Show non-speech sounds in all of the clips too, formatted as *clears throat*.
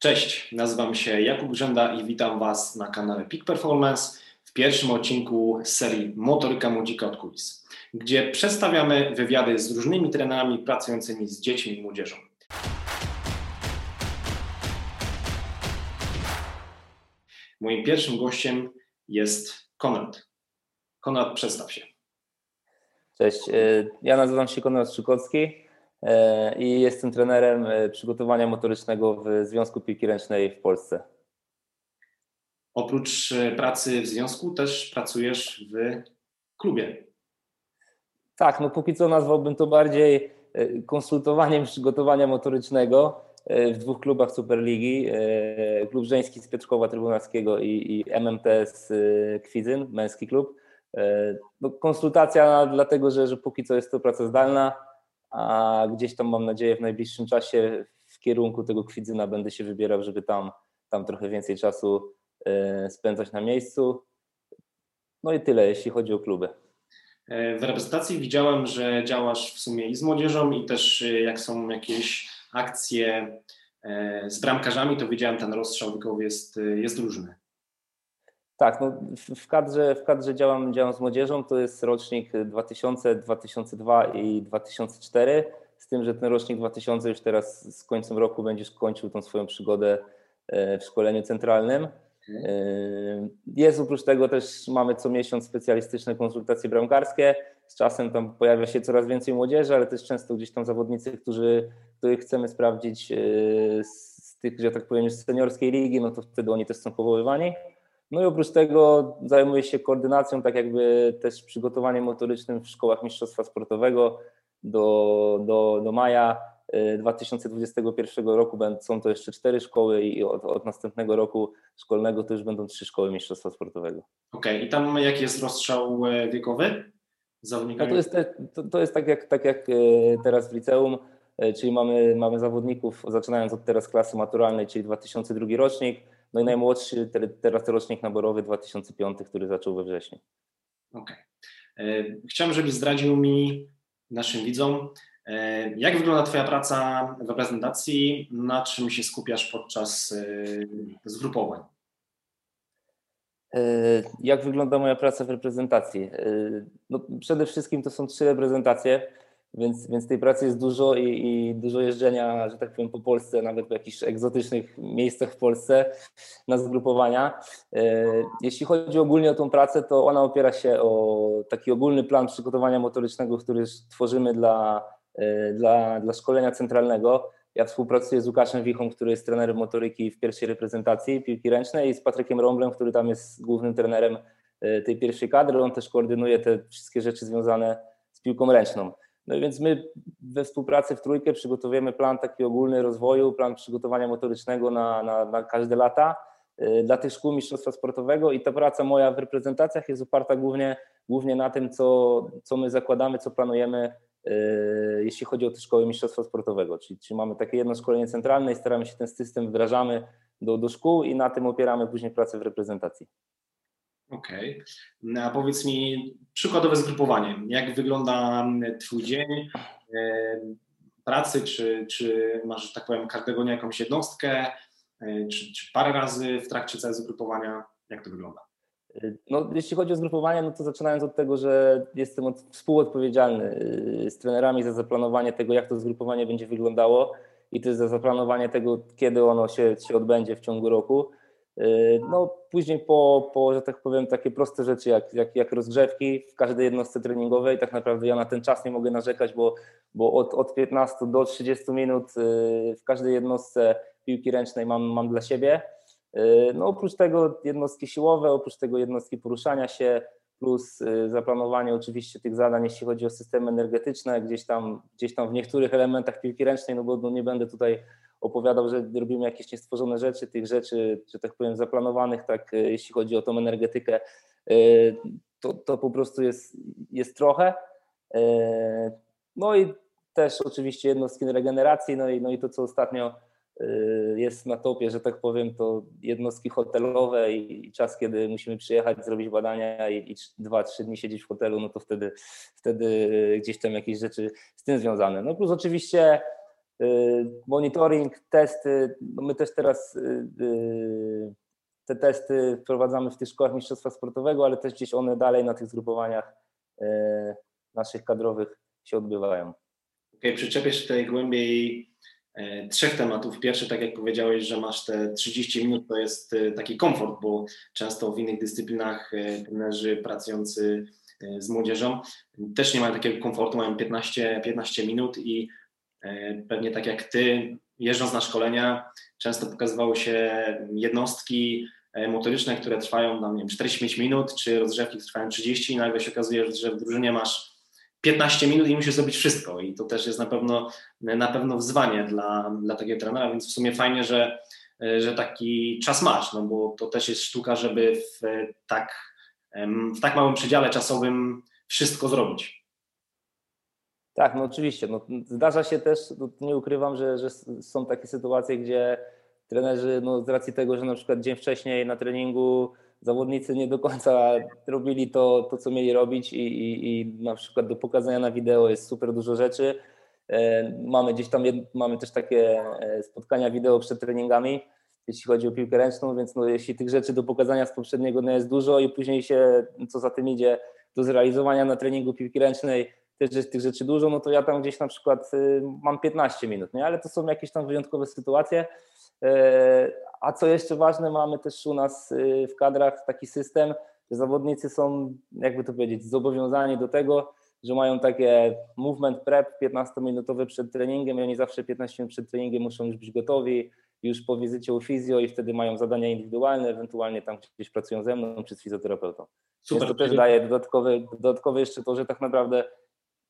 Cześć, nazywam się Jakub Grzenda i witam Was na kanale Peak Performance w pierwszym odcinku serii Motoryka Młodzika od kulis, gdzie przedstawiamy wywiady z różnymi trenerami pracującymi z dziećmi i młodzieżą. Moim pierwszym gościem jest Konrad. Konrad, przedstaw się. Cześć, y, ja nazywam się Konrad Szykocki E, i jestem trenerem e, przygotowania motorycznego w Związku Piłki Ręcznej w Polsce. Oprócz e, pracy w związku też pracujesz w klubie. Tak, no póki co nazwałbym to bardziej konsultowaniem przygotowania motorycznego w dwóch klubach Superligi. Klub żeński z Pietrzkowa Trybunalskiego i, i MMT z Kwidzyn, męski klub. No, konsultacja dlatego, że, że póki co jest to praca zdalna, a gdzieś tam mam nadzieję w najbliższym czasie w kierunku tego Kwidzyna będę się wybierał, żeby tam, tam trochę więcej czasu e, spędzać na miejscu. No i tyle, jeśli chodzi o kluby. E, w reprezentacji widziałem, że działasz w sumie i z młodzieżą, i też e, jak są jakieś akcje z bramkarzami, to widziałem, ten rozstrzał wiekowy jest, jest różny. Tak, no w, kadrze, w kadrze działam, działam z młodzieżą, to jest rocznik 2000, 2002 i 2004, z tym, że ten rocznik 2000 już teraz z końcem roku będzie skończył tą swoją przygodę e, w szkoleniu centralnym. E, jest oprócz tego też mamy co miesiąc specjalistyczne konsultacje bramkarskie. Z czasem tam pojawia się coraz więcej młodzieży, ale też często gdzieś tam zawodnicy, którzy, których chcemy sprawdzić e, z tych, że tak powiem, z seniorskiej ligi, no to wtedy oni też są powoływani. No i oprócz tego zajmuję się koordynacją, tak jakby też przygotowaniem motorycznym w szkołach mistrzostwa sportowego do, do, do maja 2021 y, roku są to jeszcze cztery szkoły i od, od, następnego roku szkolnego to już będą trzy szkoły mistrzostwa sportowego. Okej, okay. i tam jaki jest rozstrzał e, wiekowy zawodników? No to, jest to, to jest tak jak, tak jak e, teraz w liceum, e, czyli mamy, mamy zawodników, zaczynając od teraz klasy maturalnej, czyli 2002 rocznik, no i najmłodszy teraz rocznik naborowy 2005, który zaczął we wrześniu. Okej. Okay. E, chciałem, żebyś zdradził mi, naszym widzom, e, jak wygląda Twoja praca w reprezentacji, na czym się skupiasz podczas e, zgrupowań? Jak wygląda moja praca w reprezentacji? No przede wszystkim to są trzy reprezentacje więc, więc tej pracy jest dużo i, i, dużo jeżdżenia, że tak powiem, po Polsce, nawet w jakichś egzotycznych miejscach w Polsce na zgrupowania. E, jeśli chodzi ogólnie o tą pracę, to ona opiera się o taki ogólny plan przygotowania motorycznego, który tworzymy dla, e, dla, dla szkolenia centralnego. Ja współpracuję z Łukaszem Wichą, który jest trenerem motoryki w pierwszej reprezentacji piłki ręcznej i z Patrykiem Romblem, który tam jest głównym trenerem e, tej pierwszej kadry. On też koordynuje te wszystkie rzeczy związane z piłką ręczną. No więc my we współpracy w trójkę przygotowujemy plan taki ogólny rozwoju, plan przygotowania motorycznego na, na, na każde lata y, dla tych szkół mistrzostwa sportowego i ta praca moja w reprezentacjach jest oparta głównie, głównie na tym, co, co my zakładamy, co planujemy, y, jeśli chodzi o te szkoły mistrzostwa sportowego. Czyli, czyli mamy takie jedno szkolenie centralne i staramy się ten system wdrażamy do, do szkół i na tym opieramy później pracę w reprezentacji. Okej. Okay. No, a powiedz mi przykładowe zgrupowanie. Jak wygląda Twój dzień e, pracy? Czy, czy masz, tak powiem, każdego dnia jakąś jednostkę? E, czy, czy parę razy w trakcie całego zgrupowania? Jak to wygląda? No, jeśli chodzi o zgrupowanie, no to zaczynając od tego, że jestem od, współodpowiedzialny z trenerami za zaplanowanie tego, jak to zgrupowanie będzie wyglądało i też za zaplanowanie tego, kiedy ono się, się odbędzie w ciągu roku. Yy, no, później po, po, że tak powiem, takie proste rzeczy jak, jak, jak rozgrzewki w każdej jednostce treningowej, tak naprawdę ja na ten czas nie mogę narzekać, bo, bo od, od 15 do 30 minut yy, w każdej jednostce piłki ręcznej mam, mam dla siebie. Yy, no, oprócz tego jednostki siłowe, oprócz tego jednostki poruszania się, plus zaplanowanie oczywiście tych zadań, jeśli chodzi o systemy energetyczne, gdzieś tam, gdzieś tam w niektórych elementach piłki ręcznej, no bo no nie będę tutaj opowiadał, że robimy jakieś niestworzone rzeczy, tych rzeczy, że tak powiem, zaplanowanych, tak e, jeśli chodzi o tą energetykę, e, to, to po prostu jest, jest trochę. E, no i też oczywiście jednostki regeneracji, no i, no i to, co ostatnio jest na topie, że tak powiem, to jednostki hotelowe i czas, kiedy musimy przyjechać, zrobić badania i, i dwa, trzy dni siedzieć w hotelu, no to wtedy, wtedy gdzieś tam jakieś rzeczy z tym związane. No plus oczywiście monitoring, testy. No my też teraz te testy wprowadzamy w tych szkołach mistrzostwa sportowego, ale też gdzieś one dalej na tych zgrupowaniach naszych kadrowych się odbywają. Okay, przyczepię się tutaj głębiej E, trzech tematów. Pierwszy, tak jak powiedziałeś, że masz te 30 minut, to jest e, taki komfort, bo często w innych dyscyplinach e, trenerzy pracujący z młodzieżą też nie mają takiego komfortu, mają 15, 15 minut i pewnie tak jak ty, jeżdżąc na szkolenia, często pokazywały się jednostki motoryczne, które trwają tam, nie wiem, 45 minut, czy rozgrzewki trwają 30 i nagle się okazuje, że w drużynie masz 15 minut i musisz zrobić wszystko i to też jest na pewno, na pewno wzwanie dla, dla takiego trenera, więc w sumie fajnie, że, że taki czas masz, no bo to też jest sztuka, żeby w tak, w tak małym przedziale czasowym wszystko zrobić. Tak, no oczywiście. No, zdarza się też, no, nie ukrywam, że, że są takie sytuacje, gdzie trenerzy no, z racji tego, że na przykład dzień wcześniej na treningu zawodnicy nie do końca robili to, to co mieli robić i, i, i na przykład do pokazania na wideo jest super dużo rzeczy. E, mamy gdzieś tam, mamy też takie e, spotkania wideo przed treningami, jeśli chodzi o piłkę ręczną, więc no, jeśli tych rzeczy do pokazania z poprzedniego dnia jest dużo i później się, co za tym idzie, do zrealizowania na treningu piłki ręcznej też jest tych rzeczy dużo, no to ja tam gdzieś na przykład y, mam 15 minut, nie? ale to są jakieś tam wyjątkowe sytuacje, e, a co jeszcze ważne, mamy też u nas y, w kadrach taki system, że zawodnicy są, jakby to powiedzieć, zobowiązani do tego, że mają takie movement prep 15-minutowe przed treningiem i oni zawsze 15 minut przed treningiem muszą już być gotowi, już po wizycie u fizjo i wtedy mają zadania indywidualne, ewentualnie tam gdzieś pracują ze mną czy z fizjoterapeutą. Super. Więc to też daje dodatkowe, dodatkowe jeszcze to, że tak naprawdę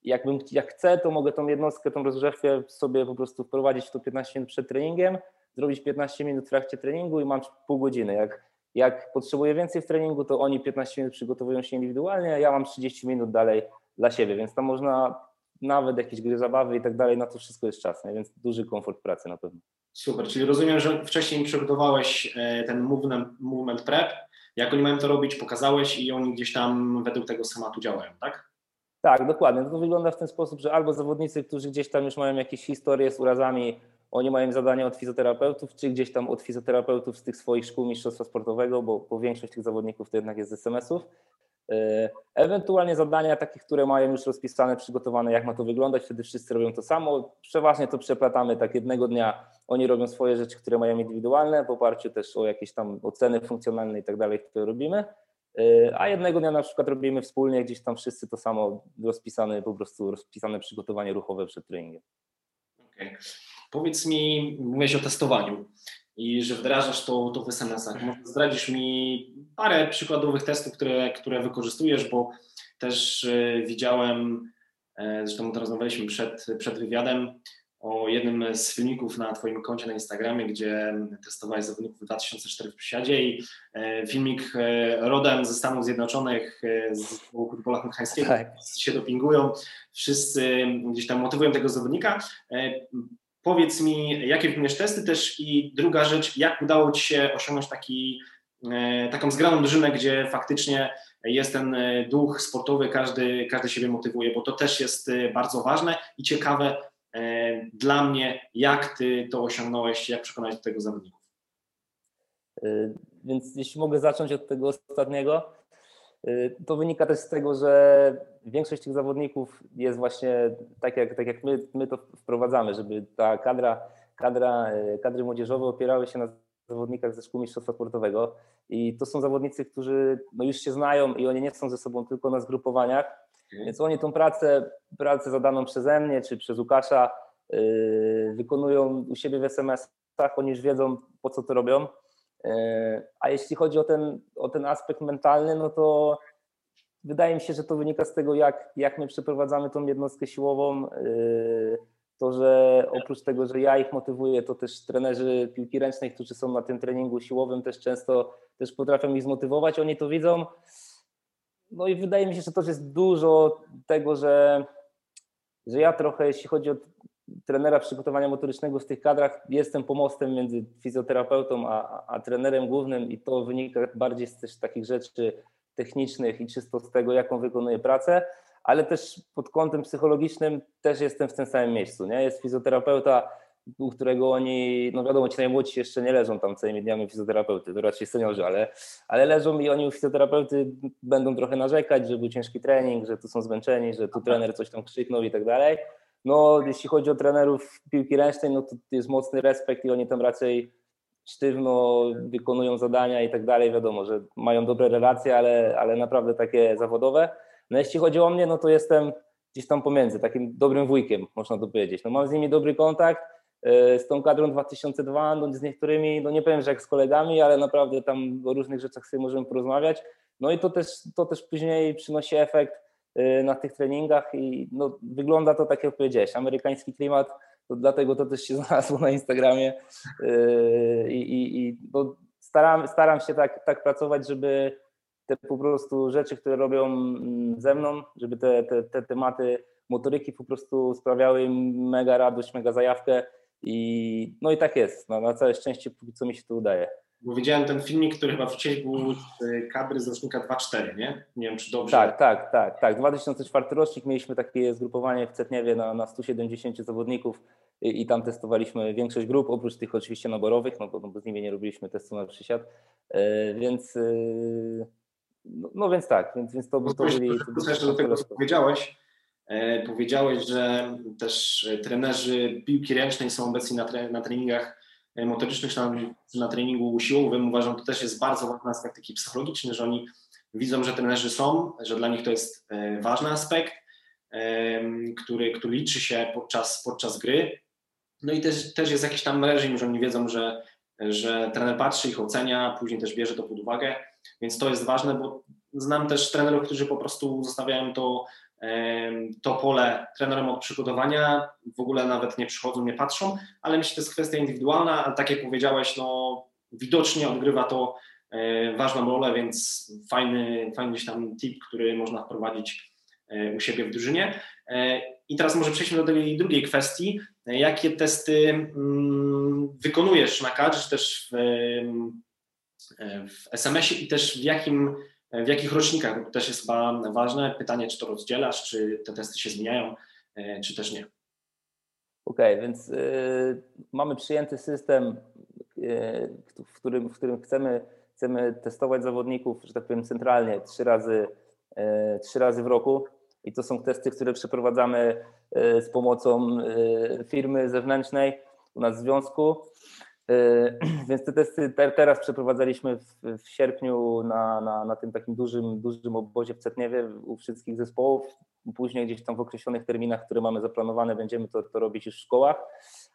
jakbym, jak chcę, to mogę tą jednostkę, tą rozgrzewkę sobie po prostu wprowadzić w to 15 minut przed treningiem, zrobić 15 minut w trakcie treningu i mam pół godziny. Jak, jak potrzebuję więcej w treningu, to oni 15 minut przygotowują się indywidualnie, a ja mam 30 minut dalej dla siebie, więc tam można nawet jakieś gry zabawy i tak dalej, na to wszystko jest czas, nie? więc duży komfort pracy na pewno. Super, czyli rozumiem, że wcześniej przygotowałeś e, ten movement, movement prep, jak oni mają to robić, pokazałeś i oni gdzieś tam według tego schematu działają, tak? Tak, dokładnie. To wygląda w ten sposób, że albo zawodnicy, którzy gdzieś tam już mają jakieś historie z urazami oni mają zadania od fizjoterapeutów, czy gdzieś tam od fizjoterapeutów z tych swoich szkół mistrzostwa sportowego, bo, bo większość tych zawodników to jednak jest z SMS-ów. E, ewentualnie zadania takie, które mają już rozpisane, przygotowane, jak ma to wyglądać, wtedy wszyscy robią to samo. Przeważnie to przeplatamy tak jednego dnia, oni robią swoje rzeczy, które mają indywidualne, w oparciu też o jakieś tam oceny funkcjonalne i tak dalej, które robimy. E, a jednego dnia na przykład robimy wspólnie, gdzieś tam wszyscy to samo rozpisane, po prostu rozpisane przygotowanie ruchowe przed treningiem. Okay. Powiedz mi, mówiłeś o testowaniu i że wdrażasz to, to w SMS-ach. Może zdradzisz mi parę przykładowych testów, które, które wykorzystujesz, bo też e, widziałem, e, zresztą to rozmawialiśmy przed, przed wywiadem, o jednym z filmików na Twoim koncie na Instagramie, gdzie testowałeś zawodników w 2004 w przysiadzie i e, filmik rodem ze Stanów Zjednoczonych, z futbola amerykańskiego, tak. się dopingują, wszyscy gdzieś tam motywują tego zawodnika. Powiedz mi, jakie wykonujesz testy też i druga rzecz, jak udało Ci się osiągnąć taki, e, taką zgraną drużynę, gdzie faktycznie jest ten e, duch sportowy, każdy, każdy siebie motywuje, bo to też jest e, bardzo ważne i ciekawe dla mnie, jak Ty to osiągnąłeś, jak przekonać do tego zawodników. Więc jeśli mogę zacząć od tego ostatniego, Y, to wynika też z tego, że większość tych zawodników jest właśnie tak jak, tak jak my, my to wprowadzamy, żeby ta kadra, kadra, kadry młodzieżowe opierały się na zawodnikach ze szkół mistrzostwa sportowego i to są zawodnicy, którzy no już się znają i oni nie są ze sobą tylko na zgrupowaniach. Więc oni tą pracę, pracę zadaną przeze mnie czy przez Łukasza yy, wykonują u siebie w SMS-ach, oni już wiedzą po co to robią E, a jeśli chodzi o ten, o ten aspekt mentalny, no to wydaje mi się, że to wynika z tego, jak, jak my przeprowadzamy tą jednostkę siłową. E, to, że oprócz tego, że ja ich motywuję, to też trenerzy piłki ręcznej, którzy są na tym treningu siłowym, też często też potrafią ich zmotywować. Oni to widzą. No i wydaje mi się, że to jest dużo tego, że, że ja trochę, jeśli chodzi o trenera przygotowania motorycznego w tych kadrach jestem pomostem między fizjoterapeutą a, a trenerem głównym i to wynika bardziej z też takich rzeczy technicznych i czysto z tego, jaką wykonuje pracę, ale też pod kątem psychologicznym też jestem w tym samym miejscu. Nie? Jest fizjoterapeuta, u którego oni, no wiadomo, ci najmłodsi jeszcze nie leżą tam całymi dniami fizjoterapeuty, to raczej seniorzy, ale, ale leżą i oni u fizjoterapeuty będą trochę narzekać, że był ciężki trening, że tu są zmęczeni, że tu trener coś tam krzyknął i tak dalej. No, jeśli chodzi o trenerów piłki ręcznej, no to jest mocny respekt i oni tam raczej sztywno wykonują zadania i tak dalej. Wiadomo, że mają dobre relacje, ale, ale naprawdę takie zawodowe. No jeśli chodzi o mnie, no to jestem gdzieś tam pomiędzy, takim dobrym wujkiem, można to powiedzieć. No mam z nimi dobry kontakt, z tą kadrą 2002, no z niektórymi, no nie powiem, że jak z kolegami, ale naprawdę tam o różnych rzeczach sobie możemy porozmawiać. No i to też, to też później przynosi efekt e, na tych treningach i no, wygląda to tak jak powiedziałeś, amerykański klimat, to dlatego to też się *laughs* znalazło na Instagramie e, i, i, i no, staram, staram się tak, tak pracować, żeby te po prostu rzeczy, które robią mm, ze mną, żeby te, te, te tematy motoryki po prostu sprawiały im mega radość, mega zajawkę i no i tak jest, no, na całe szczęście póki co mi się to udaje. Bo widziałem ten filmik, który chyba wcześniej był z kadry z rocznika 2.4, nie? Nie wiem, czy dobrze. Tak, tak, tak, tak. 2004 rocznik mieliśmy takie zgrupowanie w Cetniewie na, na 170 zawodników i, i, tam testowaliśmy większość grup, oprócz tych oczywiście naborowych, no bo, no bo z nimi nie robiliśmy testu na przysiad, yy, więc yy, no, no, więc tak, więc, więc to, to byli... jeszcze do tego, co powiedziałeś. E, powiedziałeś, że też e, trenerzy piłki ręcznej są obecni na, tre, na treningach e, motorycznych, na, na treningu siłowym. Uważam, to też jest bardzo ważny aspekt taki psychologiczny, że oni widzą, że trenerzy są, że dla nich to jest e, ważny aspekt, e, który, który liczy się podczas, podczas gry. No i też, też jest jakiś tam reżim, że oni wiedzą, że, że trener patrzy, ich ocenia, później też bierze to pod uwagę. Więc to jest ważne, bo znam też trenerów, którzy po prostu zostawiają to, to pole trenerom od przygotowania, w ogóle nawet nie przychodzą, nie patrzą, ale myślę, że to jest kwestia indywidualna, ale tak jak powiedziałeś, no widocznie odgrywa to e, ważną rolę, więc fajny, fajny gdzieś tam tip, który można wprowadzić e, u siebie w drużynie. E, I teraz może przejdźmy do tej drugiej kwestii. Jakie testy mm, wykonujesz na kadrze, czy też w w SMS-ie i też w, jakim, w jakich rocznikach, to też jest chyba ważne. Pytanie, czy to rozdzielasz, czy te testy się zmieniają, e, czy też nie. Okej, okay, więc y, mamy przyjęty system, y, w, którym, w którym chcemy, chcemy testować zawodników, że tak powiem, centralnie trzy razy, y, trzy razy w roku. I to są testy, które przeprowadzamy z pomocą firmy zewnętrznej u nas w związku. *clears throat* Więc te testy teraz przeprowadzaliśmy w, w sierpniu na, na, na, tym takim dużym, dużym obozie w Cetniewie u wszystkich zespołów. Później gdzieś tam w określonych terminach, które mamy zaplanowane, będziemy to, to robić już w szkołach.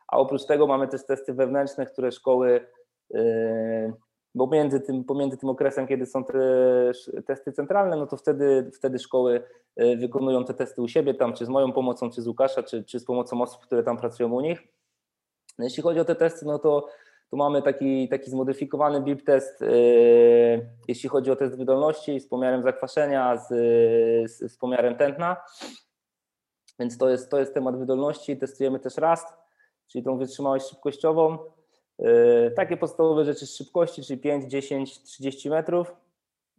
A oprócz tego mamy też testy wewnętrzne, które szkoły, yy, bo między tym, pomiędzy tym okresem, kiedy są te testy centralne, no to wtedy, wtedy szkoły yy, wykonują te testy u siebie, tam czy z moją pomocą, czy z Łukasza, czy, czy z pomocą osób, które tam pracują u nich. No jeśli chodzi o te testy, no to tu mamy taki, taki zmodyfikowany BIP test, yy, jeśli chodzi o test wydolności z pomiarem zakwaszenia, z, z, z pomiarem tętna. Więc to jest, to jest temat wydolności. Testujemy też RAST, czyli tą wytrzymałość szybkościową. Yy, takie podstawowe rzeczy z szybkości, czyli 5, 10, 30 metrów.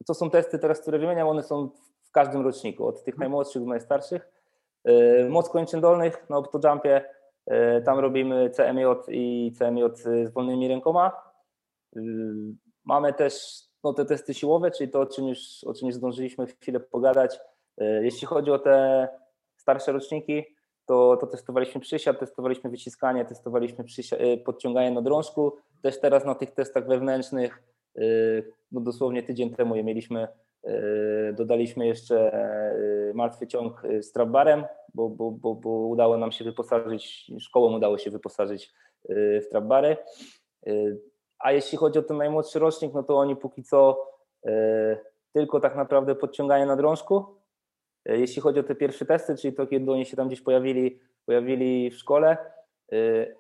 To są testy teraz, które wymieniam, one są w każdym roczniku, od tych najmłodszych do najstarszych. Yy, moc kończyn dolnych na optojumpie tam robimy CMJ i CMJ z wolnymi rękoma. E, mamy też no, te testy siłowe, czyli to, o czym, już, o czym już zdążyliśmy chwilę pogadać. E, jeśli chodzi o te starsze roczniki, to, to testowaliśmy przysiad, testowaliśmy wyciskanie, testowaliśmy podciąganie na drążku. Też teraz na tych testach wewnętrznych, no dosłownie tydzień temu je mieliśmy E, dodaliśmy jeszcze e, martwy ciąg z trapbarem, bo, bo, bo, bo udało nam się wyposażyć, szkołom udało się wyposażyć e, w trapbary. A jeśli chodzi o ten najmłodszy rocznik, no to oni póki co tylko tak naprawdę podciągają na drążku. Jeśli chodzi o te pierwsze testy, czyli to, kiedy oni się tam gdzieś pojawili, pojawili w szkole,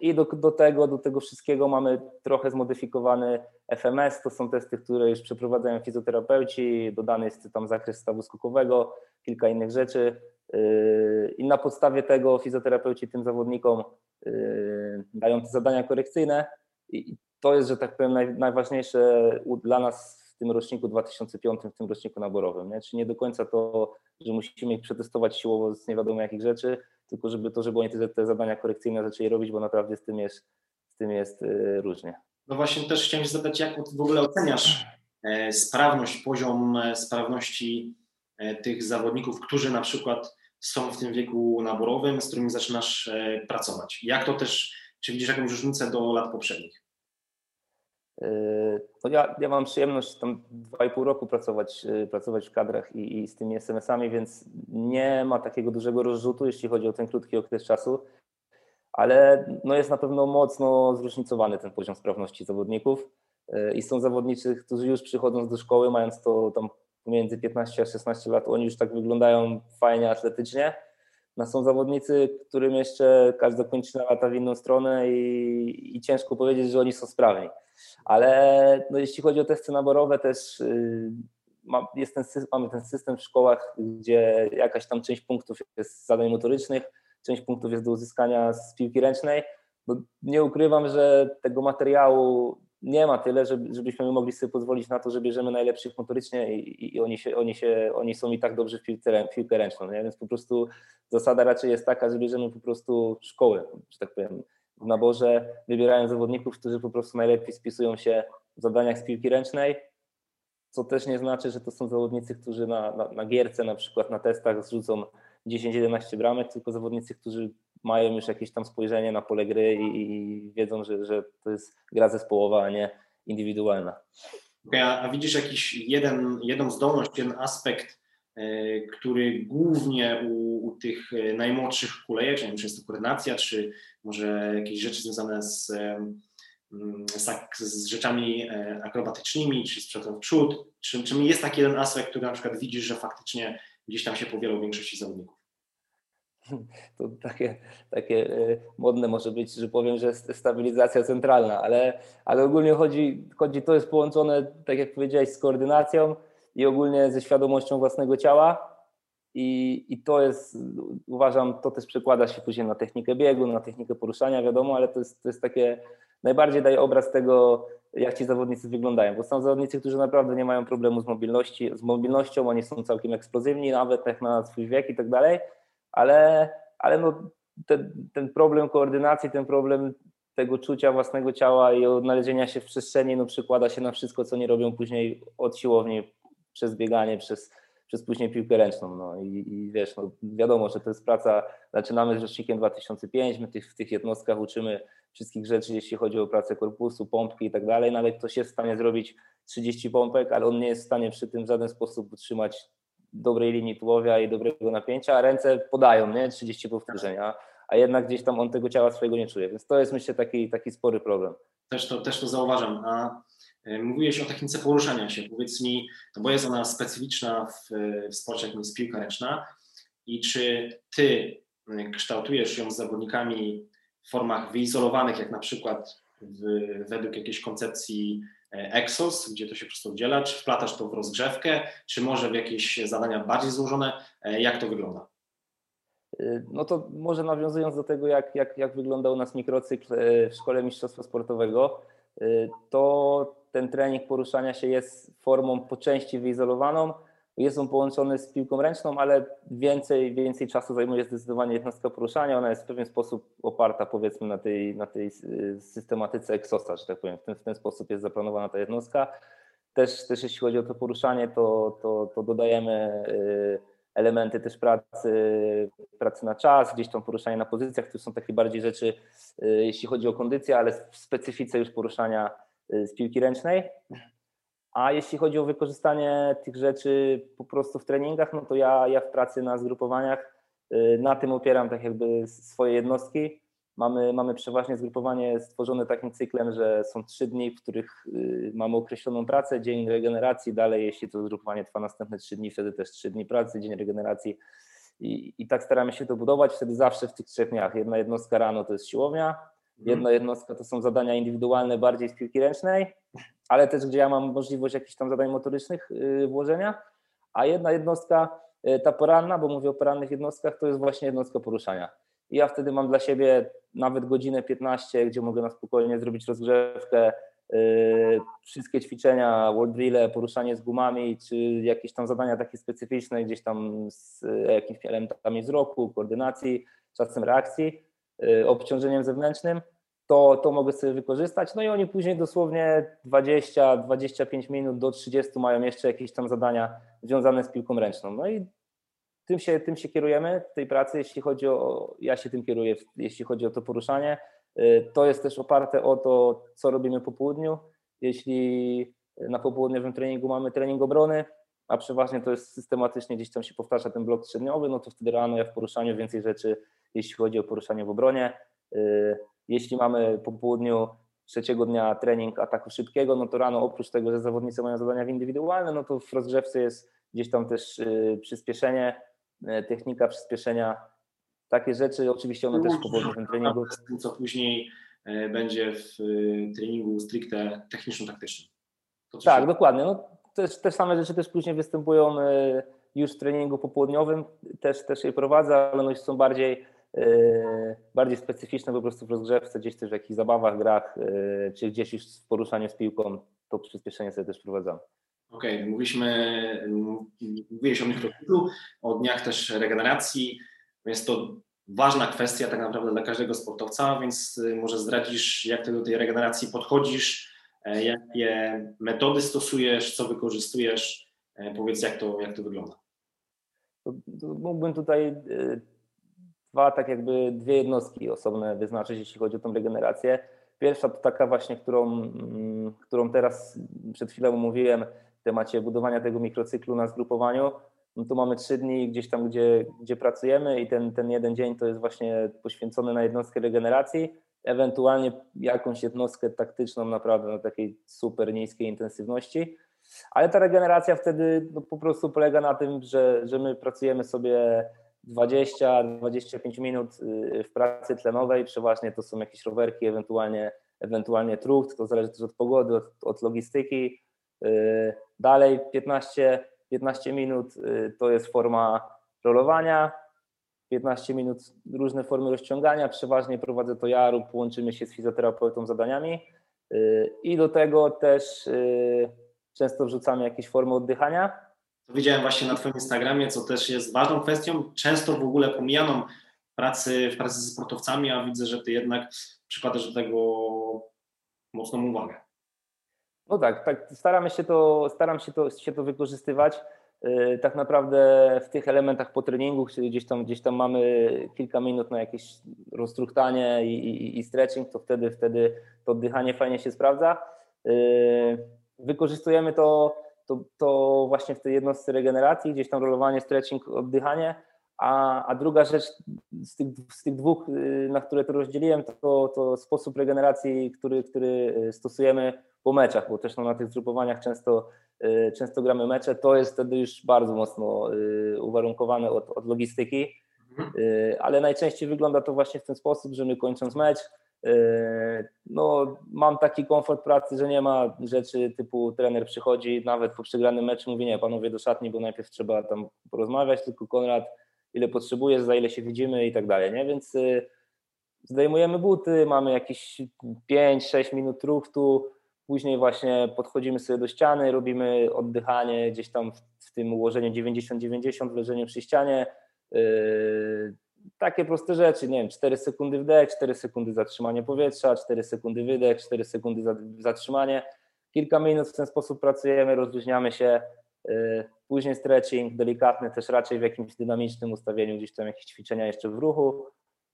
i do, do, tego, do tego wszystkiego mamy trochę zmodyfikowany FMS. To są testy, które już przeprowadzają fizjoterapeuci. Dodany jest tam zakres stawu skokowego, kilka innych rzeczy. Yy, I na podstawie tego fizjoterapeuci tym zawodnikom yy, dają te zadania korekcyjne. I to jest, że tak powiem, naj, najważniejsze dla nas w tym roczniku 2005, w tym roczniku naborowym. Nie? Czyli nie do końca to, że musimy ich przetestować siłowo z nie wiadomo jakich rzeczy, tylko żeby to, żeby oni te, te zadania korekcyjne zaczęli robić, bo naprawdę z tym jest, z tym jest y, różnie. No właśnie też chciałem zadać, jak w ogóle oceniasz e, sprawność, poziom e, sprawności e, tych zawodników, którzy na przykład są w tym wieku naborowym, z którymi zaczynasz pracować? Jak to też, czy widzisz jakąś różnicę do lat poprzednich? No ja, ja mam przyjemność tam dwa i pół roku pracować, pracować w kadrach i, i z tymi SMS-ami, więc nie ma takiego dużego rozrzutu, jeśli chodzi o ten krótki okres czasu ale no jest na pewno mocno zróżnicowany ten poziom sprawności zawodników i są zawodnicy, którzy już przychodząc do szkoły, mając to tam pomiędzy 15 a 16 lat, oni już tak wyglądają fajnie atletycznie. No są zawodnicy, którym jeszcze każda kończyna lata w inną stronę i, i, ciężko powiedzieć, że oni są sprawni. Ale no jeśli chodzi o testy naborowe, też ma, jest ten, mamy ten system w szkołach, gdzie jakaś tam część punktów jest z zadań motorycznych, część punktów jest do uzyskania z piłki ręcznej. Bo nie ukrywam, że tego materiału nie ma tyle, żeby, żebyśmy mogli sobie pozwolić na to, że bierzemy najlepszych motorycznie i, i oni, się, oni, się, oni są i tak dobrzy w piłce, w piłkę ręczną. Nie? Więc po prostu zasada raczej jest taka, że bierzemy po prostu szkoły, że tak powiem, w naborze, wybierają zawodników, którzy po prostu najlepiej spisują się w zadaniach z piłki ręcznej, co też nie znaczy, że to są zawodnicy, którzy na, na, na gierce, na przykład na testach zrzucą 10-11 bramek, tylko zawodnicy, którzy mają już jakieś tam spojrzenie na pole gry i, i wiedzą, że, że to jest gra zespołowa, a nie indywidualna. Okay, a, widzisz jakiś jeden, jedną zdolność, jeden aspekt, e, który głównie u, u tych e, najmłodszych kuleje, czy, czy jest to koordynacja, czy może jakieś rzeczy związane z, mm, z, rzeczami e, akrobatycznymi, czy z przodu w przód, czy, czy jest taki jeden aspekt, który na przykład widzisz, że faktycznie gdzieś tam się powielał większości zawodników. *laughs* To takie, takie e, modne może być, że powiem, że stabilizacja centralna, ale, ale ogólnie chodzi, chodzi, to jest połączone, tak jak powiedziałeś, z koordynacją i ogólnie ze świadomością własnego ciała. I, I to jest, uważam, to też przekłada się później na technikę biegu, na technikę poruszania, wiadomo, ale to jest, to jest takie, najbardziej daje obraz tego, jak ci zawodnicy wyglądają, bo są zawodnicy, którzy naprawdę nie mają problemu z, mobilności, z mobilnością, oni są całkiem eksplozywni, nawet jak na swój wiek i tak dalej, ale, ale no, ten, ten problem koordynacji, ten problem tego czucia własnego ciała i odnalezienia się w przestrzeni no, przykłada się na wszystko, co nie robią później od siłowni, przez bieganie, przez, przez później piłkę ręczną. No i, i wiesz, no, wiadomo, że to jest praca, zaczynamy z rocznikiem 2005, my tych, w tych jednostkach uczymy wszystkich rzeczy, jeśli chodzi o pracę korpusu, pompki i tak dalej. Nawet ktoś jest w stanie zrobić 30 pompek, ale on nie jest w stanie przy tym w żaden sposób utrzymać dobrej linii tułowia i dobrego napięcia, a ręce podają, nie? 30 powtórzeń, a, a jednak gdzieś tam on tego ciała swojego nie czuje. Więc to jest myślę taki, taki spory problem. Też to, też to zauważam. A e, mówiłeś o technice poruszania się. Powiedz mi, no bo jest ona specyficzna w, w sporcie, jakim jest piłka ręczna. I czy ty kształtujesz ją z zawodnikami w formach wyizolowanych, jak na przykład w, według jakiejś koncepcji Exos, gdzie to się po prostu oddziela, czy wplatasz to w rozgrzewkę, czy może w jakieś zadania bardziej złożone, e, jak to wygląda? Y, no to może nawiązując do tego, jak, jak, jak wygląda u nas mikrocykl e, w Szkole Mistrzostwa Sportowego, to ten trening poruszania się jest formą po części wyizolowaną, jest on połączony z piłką ręczną, ale więcej, więcej czasu zajmuje zdecydowanie jednostka poruszania. Ona jest w pewien sposób oparta powiedzmy na tej, na tej y, systematyce Exosa, że tak powiem. W ten, w ten sposób jest zaplanowana ta jednostka. Też, też jeśli chodzi o to poruszanie, to, to, to dodajemy y, elementy też pracy, pracy na czas, gdzieś tam poruszanie na pozycjach, to są takie bardziej rzeczy, y, jeśli chodzi o kondycję, ale w specyfice już poruszania z piłki ręcznej. A jeśli chodzi o wykorzystanie tych rzeczy po prostu w treningach, no to ja, ja w pracy na zgrupowaniach y, na tym opieram tak jakby swoje jednostki. Mamy, mamy przeważnie zgrupowanie stworzone takim cyklem, że są trzy dni, w których y, mamy określoną pracę, dzień regeneracji, dalej jeśli to zgrupowanie trwa następne trzy dni, wtedy też trzy dni pracy, dzień regeneracji i, i tak staramy się to budować, wtedy zawsze w tych trzech dniach. Jedna jednostka rano to jest siłownia, mhm. jedna jednostka to są zadania indywidualne bardziej z piłki ręcznej, ale też gdzie ja mam możliwość jakichś tam zadań motorycznych y, włożenia, a jedna jednostka, y, ta poranna, bo mówię o porannych jednostkach, to jest właśnie jednostka poruszania. I ja wtedy mam dla siebie nawet godzinę 15, gdzie mogę na spokojnie zrobić rozgrzewkę, wszystkie ćwiczenia, wall drille, poruszanie z gumami, czy jakieś tam zadania takie specyficzne, gdzieś tam z jakimiś elementami wzroku, koordynacji, czasem reakcji, obciążeniem zewnętrznym, to, to mogę sobie wykorzystać. No i oni później dosłownie 20-25 minut do 30 mają jeszcze jakieś tam zadania związane z piłką ręczną. No i tym się, tym się kierujemy tej pracy, jeśli chodzi o, ja się tym kieruję, jeśli chodzi o to poruszanie. Y, to jest też oparte o to, co robimy po południu. Jeśli na popołudniowym treningu mamy trening obrony, a przeważnie to jest systematycznie, gdzieś tam się powtarza ten blok trzydniowy, no to wtedy rano ja w poruszaniu więcej rzeczy, jeśli chodzi o poruszanie w obronie. Y, jeśli mamy po południu trzeciego dnia trening ataku szybkiego, no to rano oprócz tego, że zawodnicy mają zadania indywidualne, no to w rozgrzewce jest gdzieś tam też y, przyspieszenie, technika przyspieszenia takie rzeczy, oczywiście one też w popołudniowym treningu. Co później będzie w treningu stricte techniczno-taktycznym. Tak, się... dokładnie. No, też, te same rzeczy też później występują już w treningu popołudniowym, też, też je prowadzę, ale no są bardziej, bardziej specyficzne po prostu w rozgrzewce, gdzieś też w jakichś zabawach, grach, czy gdzieś już w poruszaniu z piłką, to przyspieszenie sobie też prowadzam. Okej, okay, mówiliśmy, mówiłeś o mikrocyklu, o dniach też regeneracji. Jest to ważna kwestia tak naprawdę dla każdego sportowca, więc y, może zdradzisz, jak ty do tej regeneracji podchodzisz, e, jakie metody stosujesz, co wykorzystujesz, e, powiedz jak to, jak to wygląda. Mógłbym tutaj y, dwa, tak jakby dwie jednostki osobne wyznaczyć, jeśli chodzi o tą regenerację. Pierwsza to taka właśnie, którą, mm, którą teraz przed chwilą mówiłem w temacie budowania tego mikrocyklu na zgrupowaniu no to mamy trzy dni gdzieś tam, gdzie, gdzie pracujemy i ten, ten jeden dzień to jest właśnie poświęcony na jednostkę regeneracji, ewentualnie jakąś jednostkę taktyczną naprawdę na takiej super niskiej intensywności. Ale ta regeneracja wtedy no, po prostu polega na tym, że, że my pracujemy sobie 20-25 minut y, w pracy tlenowej, przeważnie to są jakieś rowerki, ewentualnie, ewentualnie trucht, to zależy też od pogody, od, od logistyki. Y, dalej 15 15 minut y, to jest forma rolowania, 15 minut różne formy rozciągania, przeważnie prowadzę to ja lub łączymy się z fizjoterapeutą zadaniami i do tego też często wrzucamy jakieś formy oddychania. To widziałem właśnie na Twoim Instagramie, co też jest ważną kwestią, często w ogóle pomijaną pracy, w pracy ze sportowcami, a widzę, że Ty jednak przykładasz do tego mocną uwagę. No tak, tak staramy się to, staram się to, się to wykorzystywać. Y, tak naprawdę w tych elementach po treningu, czyli gdzieś tam, gdzieś tam mamy kilka minut na jakieś roztruchtanie i, i, i stretching, to wtedy, wtedy to oddychanie fajnie się sprawdza. Y, wykorzystujemy to, to, to właśnie w tej jednostce regeneracji, gdzieś tam rolowanie, stretching, oddychanie. A, a druga rzecz z tych, z tych dwóch, y, na które to rozdzieliłem, to, to sposób regeneracji, który, który stosujemy po meczach, bo też no, na tych zgrupowaniach często, y, często gramy mecze, to jest wtedy już bardzo mocno y, uwarunkowane od, od logistyki, mhm. y, ale najczęściej wygląda to właśnie w ten sposób, że my kończąc mecz, no, mam taki komfort pracy, że nie ma rzeczy typu trener przychodzi, nawet po przegranym meczu mówi nie, panowie do szatni, bo najpierw trzeba tam porozmawiać, tylko Konrad, ile potrzebujesz, za ile się widzimy i tak dalej, nie? Więc zdejmujemy buty, mamy jakieś 5-6 minut truchtu, Później właśnie podchodzimy sobie do ściany, robimy oddychanie gdzieś tam w, tym ułożeniu 90-90, leżenie przy ścianie. Yy, takie proste rzeczy, nie wiem, 4 sekundy wdech, 4 sekundy zatrzymanie powietrza, 4 sekundy wydech, 4 sekundy zatrzymanie. Kilka minut w ten sposób pracujemy, rozluźniamy się. Yy, później stretching, delikatny też raczej w jakimś dynamicznym ustawieniu, gdzieś tam jakieś ćwiczenia jeszcze w ruchu.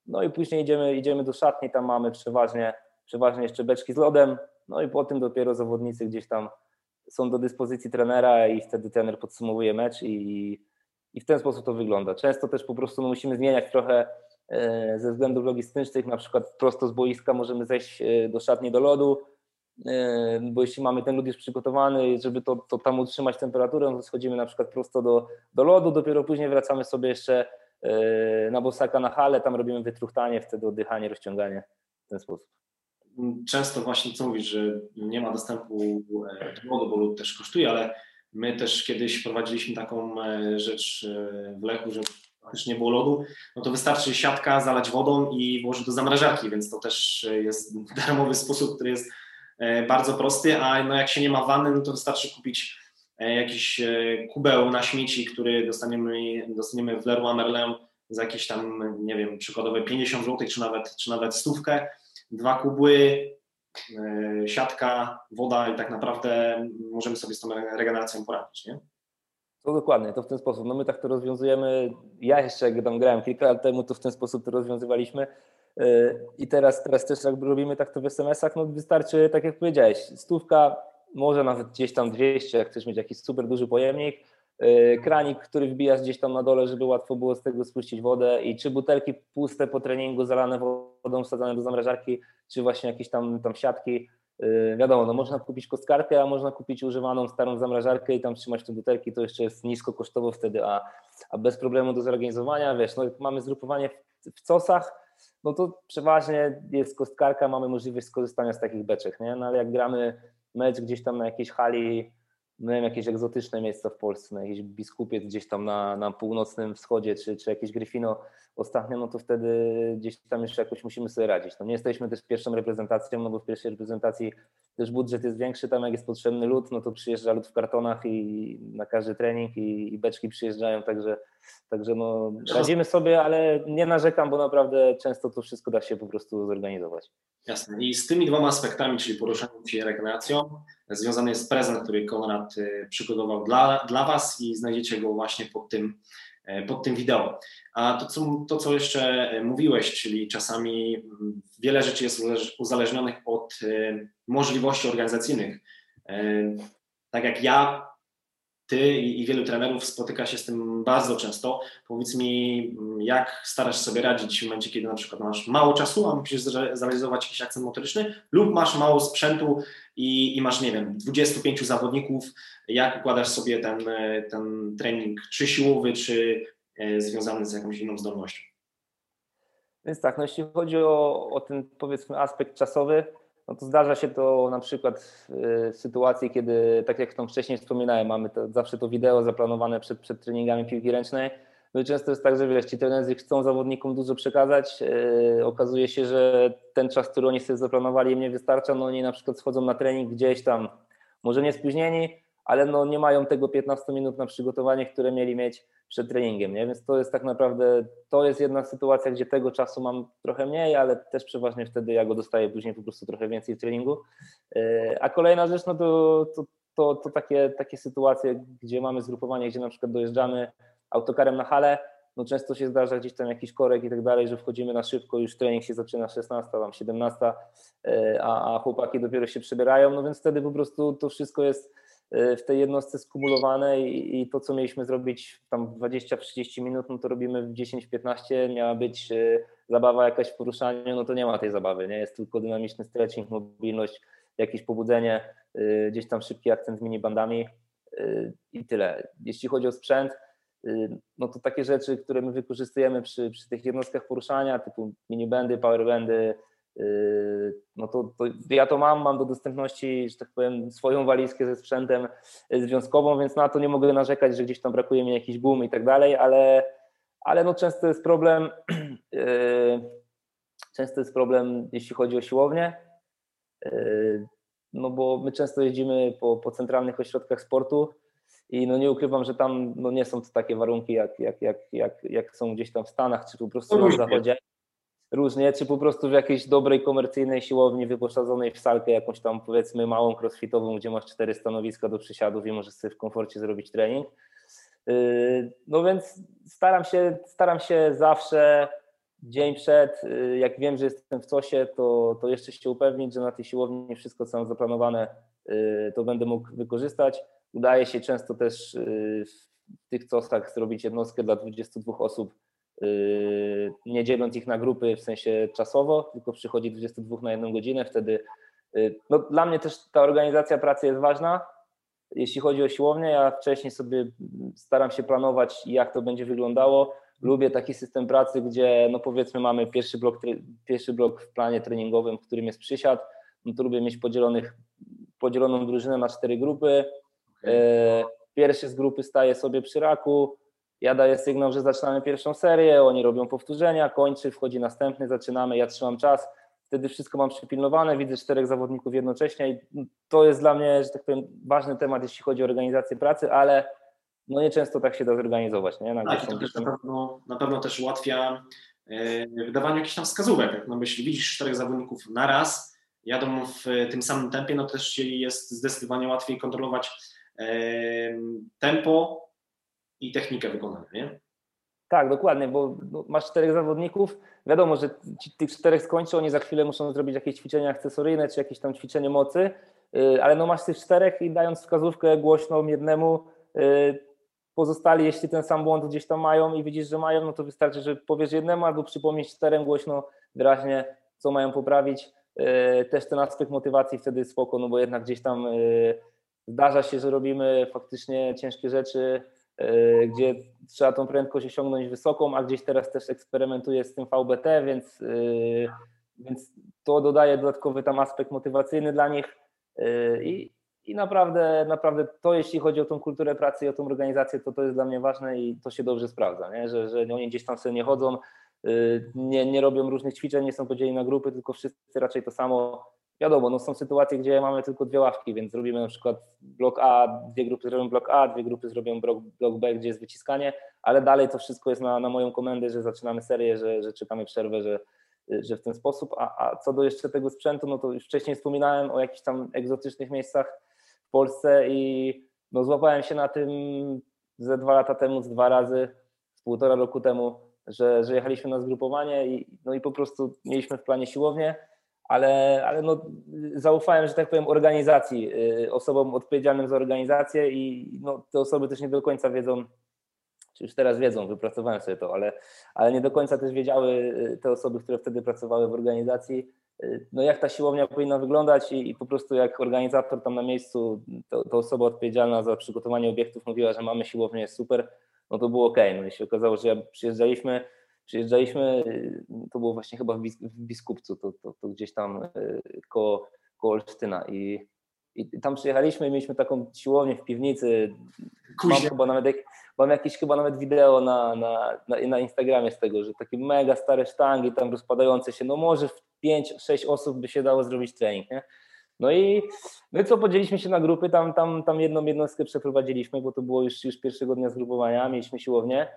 No i później idziemy, idziemy do szatni, tam mamy przeważnie, przeważnie jeszcze beczki z lodem, no i po tym dopiero zawodnicy gdzieś tam są do dyspozycji trenera i wtedy trener podsumowuje mecz i, i w ten sposób to wygląda. Często też po prostu no, musimy zmieniać trochę e, ze względów logistycznych, na przykład prosto z boiska możemy zejść e, do szatni do lodu, e, bo jeśli mamy ten lód już przygotowany, żeby to, to tam utrzymać temperaturę, to schodzimy na przykład prosto do, do lodu, dopiero później wracamy sobie jeszcze na bosaka na halę, tam robimy wytruchtanie, wtedy oddychanie, rozciąganie w ten sposób często właśnie co mówisz, że nie ma dostępu do wody, bo lód też kosztuje, ale my też kiedyś prowadziliśmy taką e, rzecz e, w Lechu, że praktycznie nie było lodu, no to wystarczy siatka zalać wodą i włożyć do zamrażarki, więc to też jest *laughs* darmowy sposób, który jest bardzo prosty, a no jak się nie ma wanny, no to wystarczy kupić jakiś kubeł na śmieci, który dostaniemy, dostaniemy w Leroy Merlin za jakieś tam, nie wiem, przykładowe 50 zł, czy nawet, czy nawet stówkę, dwa kubły, siatka, woda i tak naprawdę możemy sobie z tą regeneracją poradzić, nie? To dokładnie, to w ten sposób. No my tak to rozwiązujemy. Ja jeszcze jak tam grałem kilka lat temu, to w ten sposób to rozwiązywaliśmy. Yy, I teraz, teraz też jak robimy tak to w SMS-ach, no wystarczy, tak jak powiedziałeś, stówka, może nawet gdzieś tam 200, jak chcesz mieć jakiś super duży pojemnik, kranik, który wbijasz gdzieś tam na dole, żeby łatwo było z tego spuścić wodę i czy butelki puste po treningu, zalane wodą, wsadzane do zamrażarki, czy właśnie jakieś tam, tam siatki, Y, wiadomo, no można kupić kostkarkę, a można kupić używaną starą zamrażarkę i tam trzymać te butelki, to jeszcze jest nisko kosztowo wtedy, a, a bez problemu do zorganizowania, wiesz, no mamy zgrupowanie w, w COS-ach, no to przeważnie jest kostkarka, mamy możliwość skorzystania z takich beczek, nie? No ale jak gramy mecz gdzieś tam na jakiejś hali, no jakieś egzotyczne miejsca w Polsce, na jakiś biskupiec gdzieś tam na, na północnym wschodzie, czy, czy jakieś Gryfino ostatnio, no to wtedy gdzieś tam jeszcze jakoś musimy sobie radzić. No nie jesteśmy też pierwszą reprezentacją, no bo w pierwszej reprezentacji też budżet jest większy, tam jak jest potrzebny lód, no to przyjeżdża lód w kartonach i na każdy trening i, i beczki przyjeżdżają, także, także no radzimy sobie, ale nie narzekam, bo naprawdę często to wszystko da się po prostu zorganizować. Jasne. I z tymi dwoma aspektami, czyli poruszaniem się regeneracją, związany jest prezent, który Konrad y, przygotował dla, dla Was i znajdziecie go właśnie pod tym, e, pod tym wideo. A to co, to, co jeszcze e, mówiłeś, czyli czasami mm, wiele rzeczy jest uzależnionych od e, możliwości organizacyjnych. Tak jak ja ty i, wielu trenerów spotyka się z tym bardzo często. Powiedz mi, mm, jak starasz sobie radzić w momencie, kiedy na przykład masz mało czasu, a musisz zrealizować jakiś akcent motoryczny, lub masz mało sprzętu i, i masz, nie wiem, 25 zawodników, jak układasz sobie ten, ten trening, czy siłowy, czy e, związany z jakąś inną zdolnością? Więc tak, no jeśli chodzi o, o ten powiedzmy aspekt czasowy, no to zdarza się to na przykład w sytuacji, kiedy, tak jak tam wcześniej wspominałem, mamy to, zawsze to wideo zaplanowane przed, przed treningami piłki ręcznej. No i często jest tak, że wiesz, ci trenerzy chcą zawodnikom dużo przekazać. Yy, okazuje się, że ten czas, który oni sobie zaplanowali, im nie wystarcza. No oni na przykład schodzą na trening gdzieś tam, może nie spóźnieni, ale no nie mają tego 15 minut na przygotowanie, które mieli mieć przed treningiem, nie? Więc to jest tak naprawdę, to jest jedna sytuacja, gdzie tego czasu mam trochę mniej, ale też przeważnie wtedy ja go dostaję później po prostu trochę więcej w treningu. E, a kolejna rzecz, no to, to, to, to takie, takie sytuacje, gdzie mamy zgrupowanie, gdzie na przykład dojeżdżamy autokarem na halę, no często się zdarza gdzieś tam jakiś korek i tak dalej, że wchodzimy na szybko, już trening się zaczyna 16, tam 17, e, a, a chłopaki dopiero się przebierają, no więc wtedy po prostu to wszystko jest w tej jednostce skumulowane i, to, co mieliśmy zrobić tam 20-30 minut, no to robimy w 10-15, miała być y, zabawa jakaś w poruszaniu, no to nie ma tej zabawy, nie? Jest tylko dynamiczny stretching, mobilność, jakieś pobudzenie, y, gdzieś tam szybki akcent minibandami i tyle. Jeśli chodzi o sprzęt, no to takie rzeczy, które my wykorzystujemy przy, przy tych jednostkach poruszania, typu minibandy, powerbandy, no to, to, ja to mam, mam do dostępności, że tak powiem, swoją walizkę ze sprzętem związkową, więc na to nie mogę narzekać, że gdzieś tam brakuje mi jakichś gum i tak dalej, ale, ale no często jest problem, *clears throat* yy, często jest problem, jeśli chodzi o siłownię, yy, no bo my często jeździmy po, po centralnych ośrodkach sportu i no nie ukrywam, że tam no nie są to takie warunki, jak, jak, jak, jak, jak są gdzieś tam w Stanach, czy po prostu na zachodzie różnie, czy po prostu w jakiejś dobrej komercyjnej siłowni wyposażonej w salkę jakąś tam powiedzmy małą crossfitową, gdzie masz cztery stanowiska do przysiadów i możesz sobie w komforcie zrobić trening. Yy, no więc staram się, staram się zawsze dzień przed, yy, jak wiem, że jestem w COSie, to, to jeszcze się upewnić, że na tej siłowni wszystko co mam zaplanowane, yy, to będę mógł wykorzystać. Udaje się często też w tych COSach zrobić jednostkę dla 22 osób nie dzieląc ich na grupy w sensie czasowo, tylko przychodzi 22 na jedną godzinę, wtedy yy, no, dla mnie też ta organizacja pracy jest ważna. Jeśli chodzi o siłownię, ja wcześniej sobie staram się planować, jak to będzie wyglądało. Lubię taki system pracy, gdzie no powiedzmy mamy pierwszy blok, pierwszy blok w planie treningowym, w którym jest przysiad, no to lubię mieć podzielonych, podzieloną drużynę na cztery grupy. Yy, pierwszy z grupy staje sobie przy raku, ja daję sygnał, że zaczynamy pierwszą serię, oni robią powtórzenia, kończy, wchodzi następny, zaczynamy, ja trzymam czas wtedy wszystko mam przypilnowane, widzę czterech zawodników jednocześnie i to jest dla mnie, że tak powiem, ważny temat, jeśli chodzi o organizację pracy, ale no nieczęsto tak się da zorganizować. Nie? Na, tak, to też na, pewno, na pewno też ułatwia e, wydawanie jakichś tam wskazówek. No, jeśli widzisz czterech zawodników na raz, jadą w tym samym tempie, no też jest zdecydowanie łatwiej kontrolować e, tempo i technikę wykonania. Nie? Tak, dokładnie, bo no, masz czterech zawodników, wiadomo, że ci, tych czterech skończą, oni za chwilę muszą zrobić jakieś ćwiczenia akcesoryjne, czy jakieś tam ćwiczenie mocy, y, ale no masz tych czterech i dając wskazówkę głośną jednemu, y, pozostali, jeśli ten sam błąd gdzieś tam mają i widzisz, że mają, no to wystarczy, że powiesz jednemu albo przypomnieć czterem głośno, wyraźnie, co mają poprawić. Y, też ten aspekt motywacji wtedy spoko, no bo jednak gdzieś tam zdarza się, że robimy faktycznie ciężkie rzeczy, gdzie trzeba tą prędkość osiągnąć wysoką, a gdzieś teraz też eksperymentuję z tym VBT, więc, e, więc to dodaje dodatkowy tam aspekt motywacyjny dla nich e, i, i naprawdę, naprawdę to, jeśli chodzi o tą kulturę pracy i o tą organizację, to to jest dla mnie ważne i to się dobrze sprawdza, nie? Że, że oni gdzieś tam sobie nie chodzą, nie, nie robią różnych ćwiczeń, nie są podzieleni na grupy, tylko wszyscy raczej to samo wiadomo, no są sytuacje, gdzie mamy tylko dwie ławki, więc zrobimy na przykład blok A, dwie grupy zrobią blok A, dwie grupy zrobią blok, blok B, gdzie jest wyciskanie, ale dalej to wszystko jest na, na moją komendę, że zaczynamy serię, że, że czekamy przerwę, że, że w ten sposób. A, a co do jeszcze tego sprzętu, no to już wcześniej wspominałem o jakichś tam egzotycznych miejscach w Polsce i no złapałem się na tym ze dwa lata temu, z dwa razy, z półtora roku temu, że, że jechaliśmy na zgrupowanie i, no i po prostu mieliśmy w planie siłownię ale, ale no, zaufałem, że tak powiem, organizacji, y, osobom odpowiedzialnym za organizację i no, te osoby też nie do końca wiedzą, czy już teraz wiedzą, wypracowałem sobie to, ale, ale nie do końca też wiedziały y, te osoby, które wtedy pracowały w organizacji, y, no jak ta siłownia powinna wyglądać i, i po prostu jak organizator tam na miejscu, to, to, osoba odpowiedzialna za przygotowanie obiektów mówiła, że mamy siłownię, jest super, no to było ok. No i się okazało, że jak przyjeżdżaliśmy, Przyjeżdżaliśmy, to było właśnie chyba w Biskupcu, to, to, to gdzieś tam y, koło, koło Olsztyna i, i tam przyjechaliśmy i mieliśmy taką siłownię w piwnicy. Mam chyba nawet, mam jakieś chyba nawet wideo na, na, na, na Instagramie z tego, że takie mega stare sztangi tam rozpadające się, no może w 5-6 osób by się dało zrobić trening, nie? No i my co, podzieliliśmy się na grupy, tam, tam, tam jedną jednostkę przeprowadziliśmy, bo to było już, już pierwszego dnia zgrupowania, mieliśmy siłownię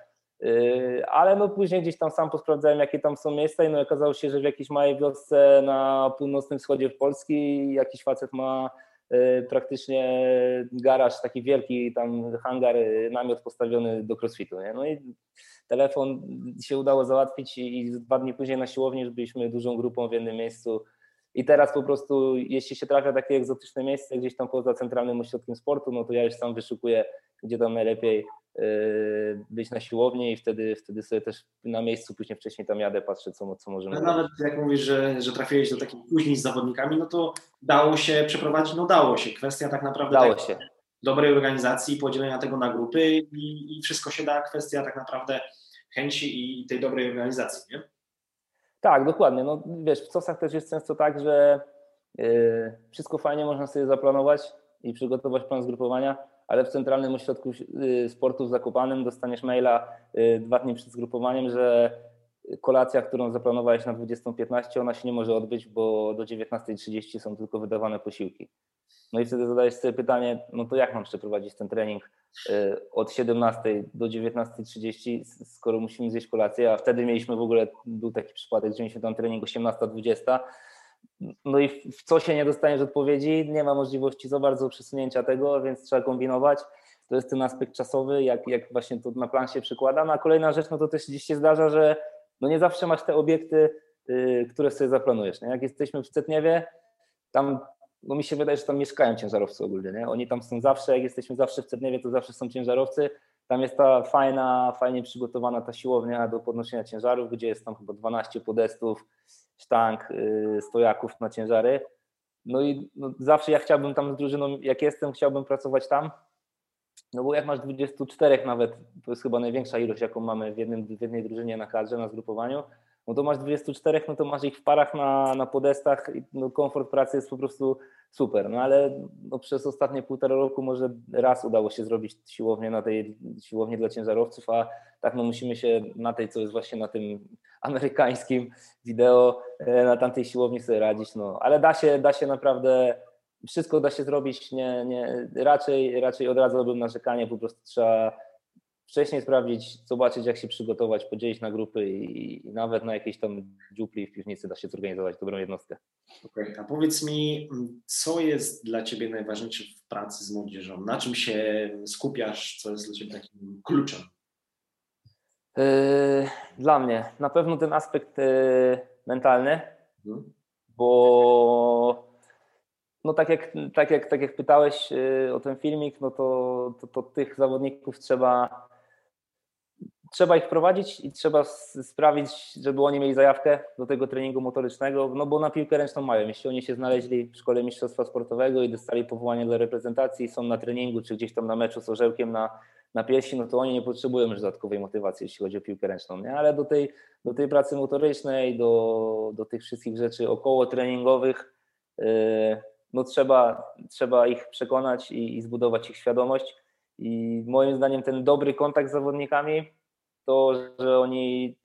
ale no później gdzieś tam sam posprawdzałem, jakie tam są miejsca i no okazało się, że w jakiejś małej wiosce na północnym wschodzie Polski jakiś facet ma yy, praktycznie garaż, taki wielki tam hangar, yy, namiot postawiony do crossfitu. Nie? No i telefon się udało załatwić i dwa dni później na siłowni już byliśmy dużą grupą w jednym miejscu i teraz po prostu, jeśli się trafia takie egzotyczne miejsce gdzieś tam poza centralnym ośrodkiem sportu, no to ja już sam wyszukuję, gdzie tam najlepiej yy, być na siłowni i wtedy, wtedy sobie też na miejscu później wcześniej tam jadę, patrzę, co, co możemy no, Nawet jak mówisz, że, że trafiłeś do takich później z zawodnikami, no to dało się przeprowadzić, no dało się. Kwestia tak naprawdę dało się. dobrej organizacji, podzielenia tego na grupy i, i wszystko się da. Kwestia tak naprawdę chęci i tej dobrej organizacji, nie? Tak, dokładnie. No, wiesz, w COS-ach też jest często tak, że yy, wszystko fajnie można sobie zaplanować i przygotować plan zgrupowania, ale w Centralnym Ośrodku yy, Sportu w Zakopanem dostaniesz maila yy, dwa dni przed zgrupowaniem, że kolacja, którą zaplanowałeś na 20.15, ona się nie może odbyć, bo do 19.30 są tylko wydawane posiłki. No i wtedy zadajesz sobie pytanie, no to jak mam przeprowadzić ten trening y, od 17 do 19.30, skoro musimy zjeść kolację, a wtedy mieliśmy w ogóle, był taki przypadek, że mieliśmy tam trening 18-20, no i w co się nie dostaniesz odpowiedzi, nie ma możliwości za bardzo przesunięcia tego, więc trzeba kombinować. To jest ten aspekt czasowy, jak, jak właśnie to na plan się przykłada. No a kolejna rzecz, no to też gdzieś się zdarza, że no nie zawsze masz te obiekty, yy, które sobie zaplanujesz. Nie? Jak jesteśmy w Cetniewie, tam bo mi się wydaje, że tam mieszkają ciężarowcy ogólnie, nie? Oni tam są zawsze, jak jesteśmy zawsze w Cerniewie, to zawsze są ciężarowcy. Tam jest ta fajna, fajnie przygotowana ta siłownia do podnoszenia ciężarów, gdzie jest tam chyba 12 podestów, sztank, yy, stojaków na ciężary. No i no, zawsze ja chciałbym tam z drużyną, jak jestem, chciałbym pracować tam, no bo jak masz 24 nawet, to jest chyba największa ilość, jaką mamy w, jednym, w jednej drużynie na kadrze, na zgrupowaniu, no to masz 24, no to masz ich w parach na, na podestach, no komfort pracy jest po prostu super, no ale no przez ostatnie półtora roku może raz udało się zrobić siłownię na tej siłowni dla ciężarowców, a tak no musimy się na tej, co jest właśnie na tym amerykańskim wideo, e, na tamtej siłowni sobie radzić, no. Ale da się, da się naprawdę, wszystko da się zrobić, nie, nie, raczej, raczej odradzałbym narzekanie, po prostu trzeba wcześniej sprawdzić, zobaczyć jak się przygotować, podzielić na grupy i, i nawet na jakieś tam dziupli w piwnicy da się zorganizować dobrą jednostkę. Okay. A powiedz mi, co jest dla Ciebie najważniejsze w pracy z młodzieżą? Na czym się skupiasz? Co jest dla Ciebie takim kluczem? Yy, dla mnie na pewno ten aspekt yy, mentalny, hmm. bo no tak jak, tak jak, tak jak pytałeś yy, o ten filmik, no to, to, to tych zawodników trzeba trzeba ich wprowadzić i trzeba sprawić, żeby oni mieli zajawkę do tego treningu motorycznego, no bo na piłkę ręczną mają. Jeśli oni się znaleźli w szkole mistrzostwa sportowego i dostali powołanie do reprezentacji, są na treningu czy gdzieś tam na meczu z orzełkiem na, na piersi, no to oni nie potrzebują już dodatkowej motywacji, jeśli chodzi o piłkę ręczną. Nie? Ale do tej, do tej pracy motorycznej, do, do tych wszystkich rzeczy około treningowych, yy, no trzeba, trzeba ich przekonać i, i zbudować ich świadomość. I moim zdaniem ten dobry kontakt z zawodnikami to, że oni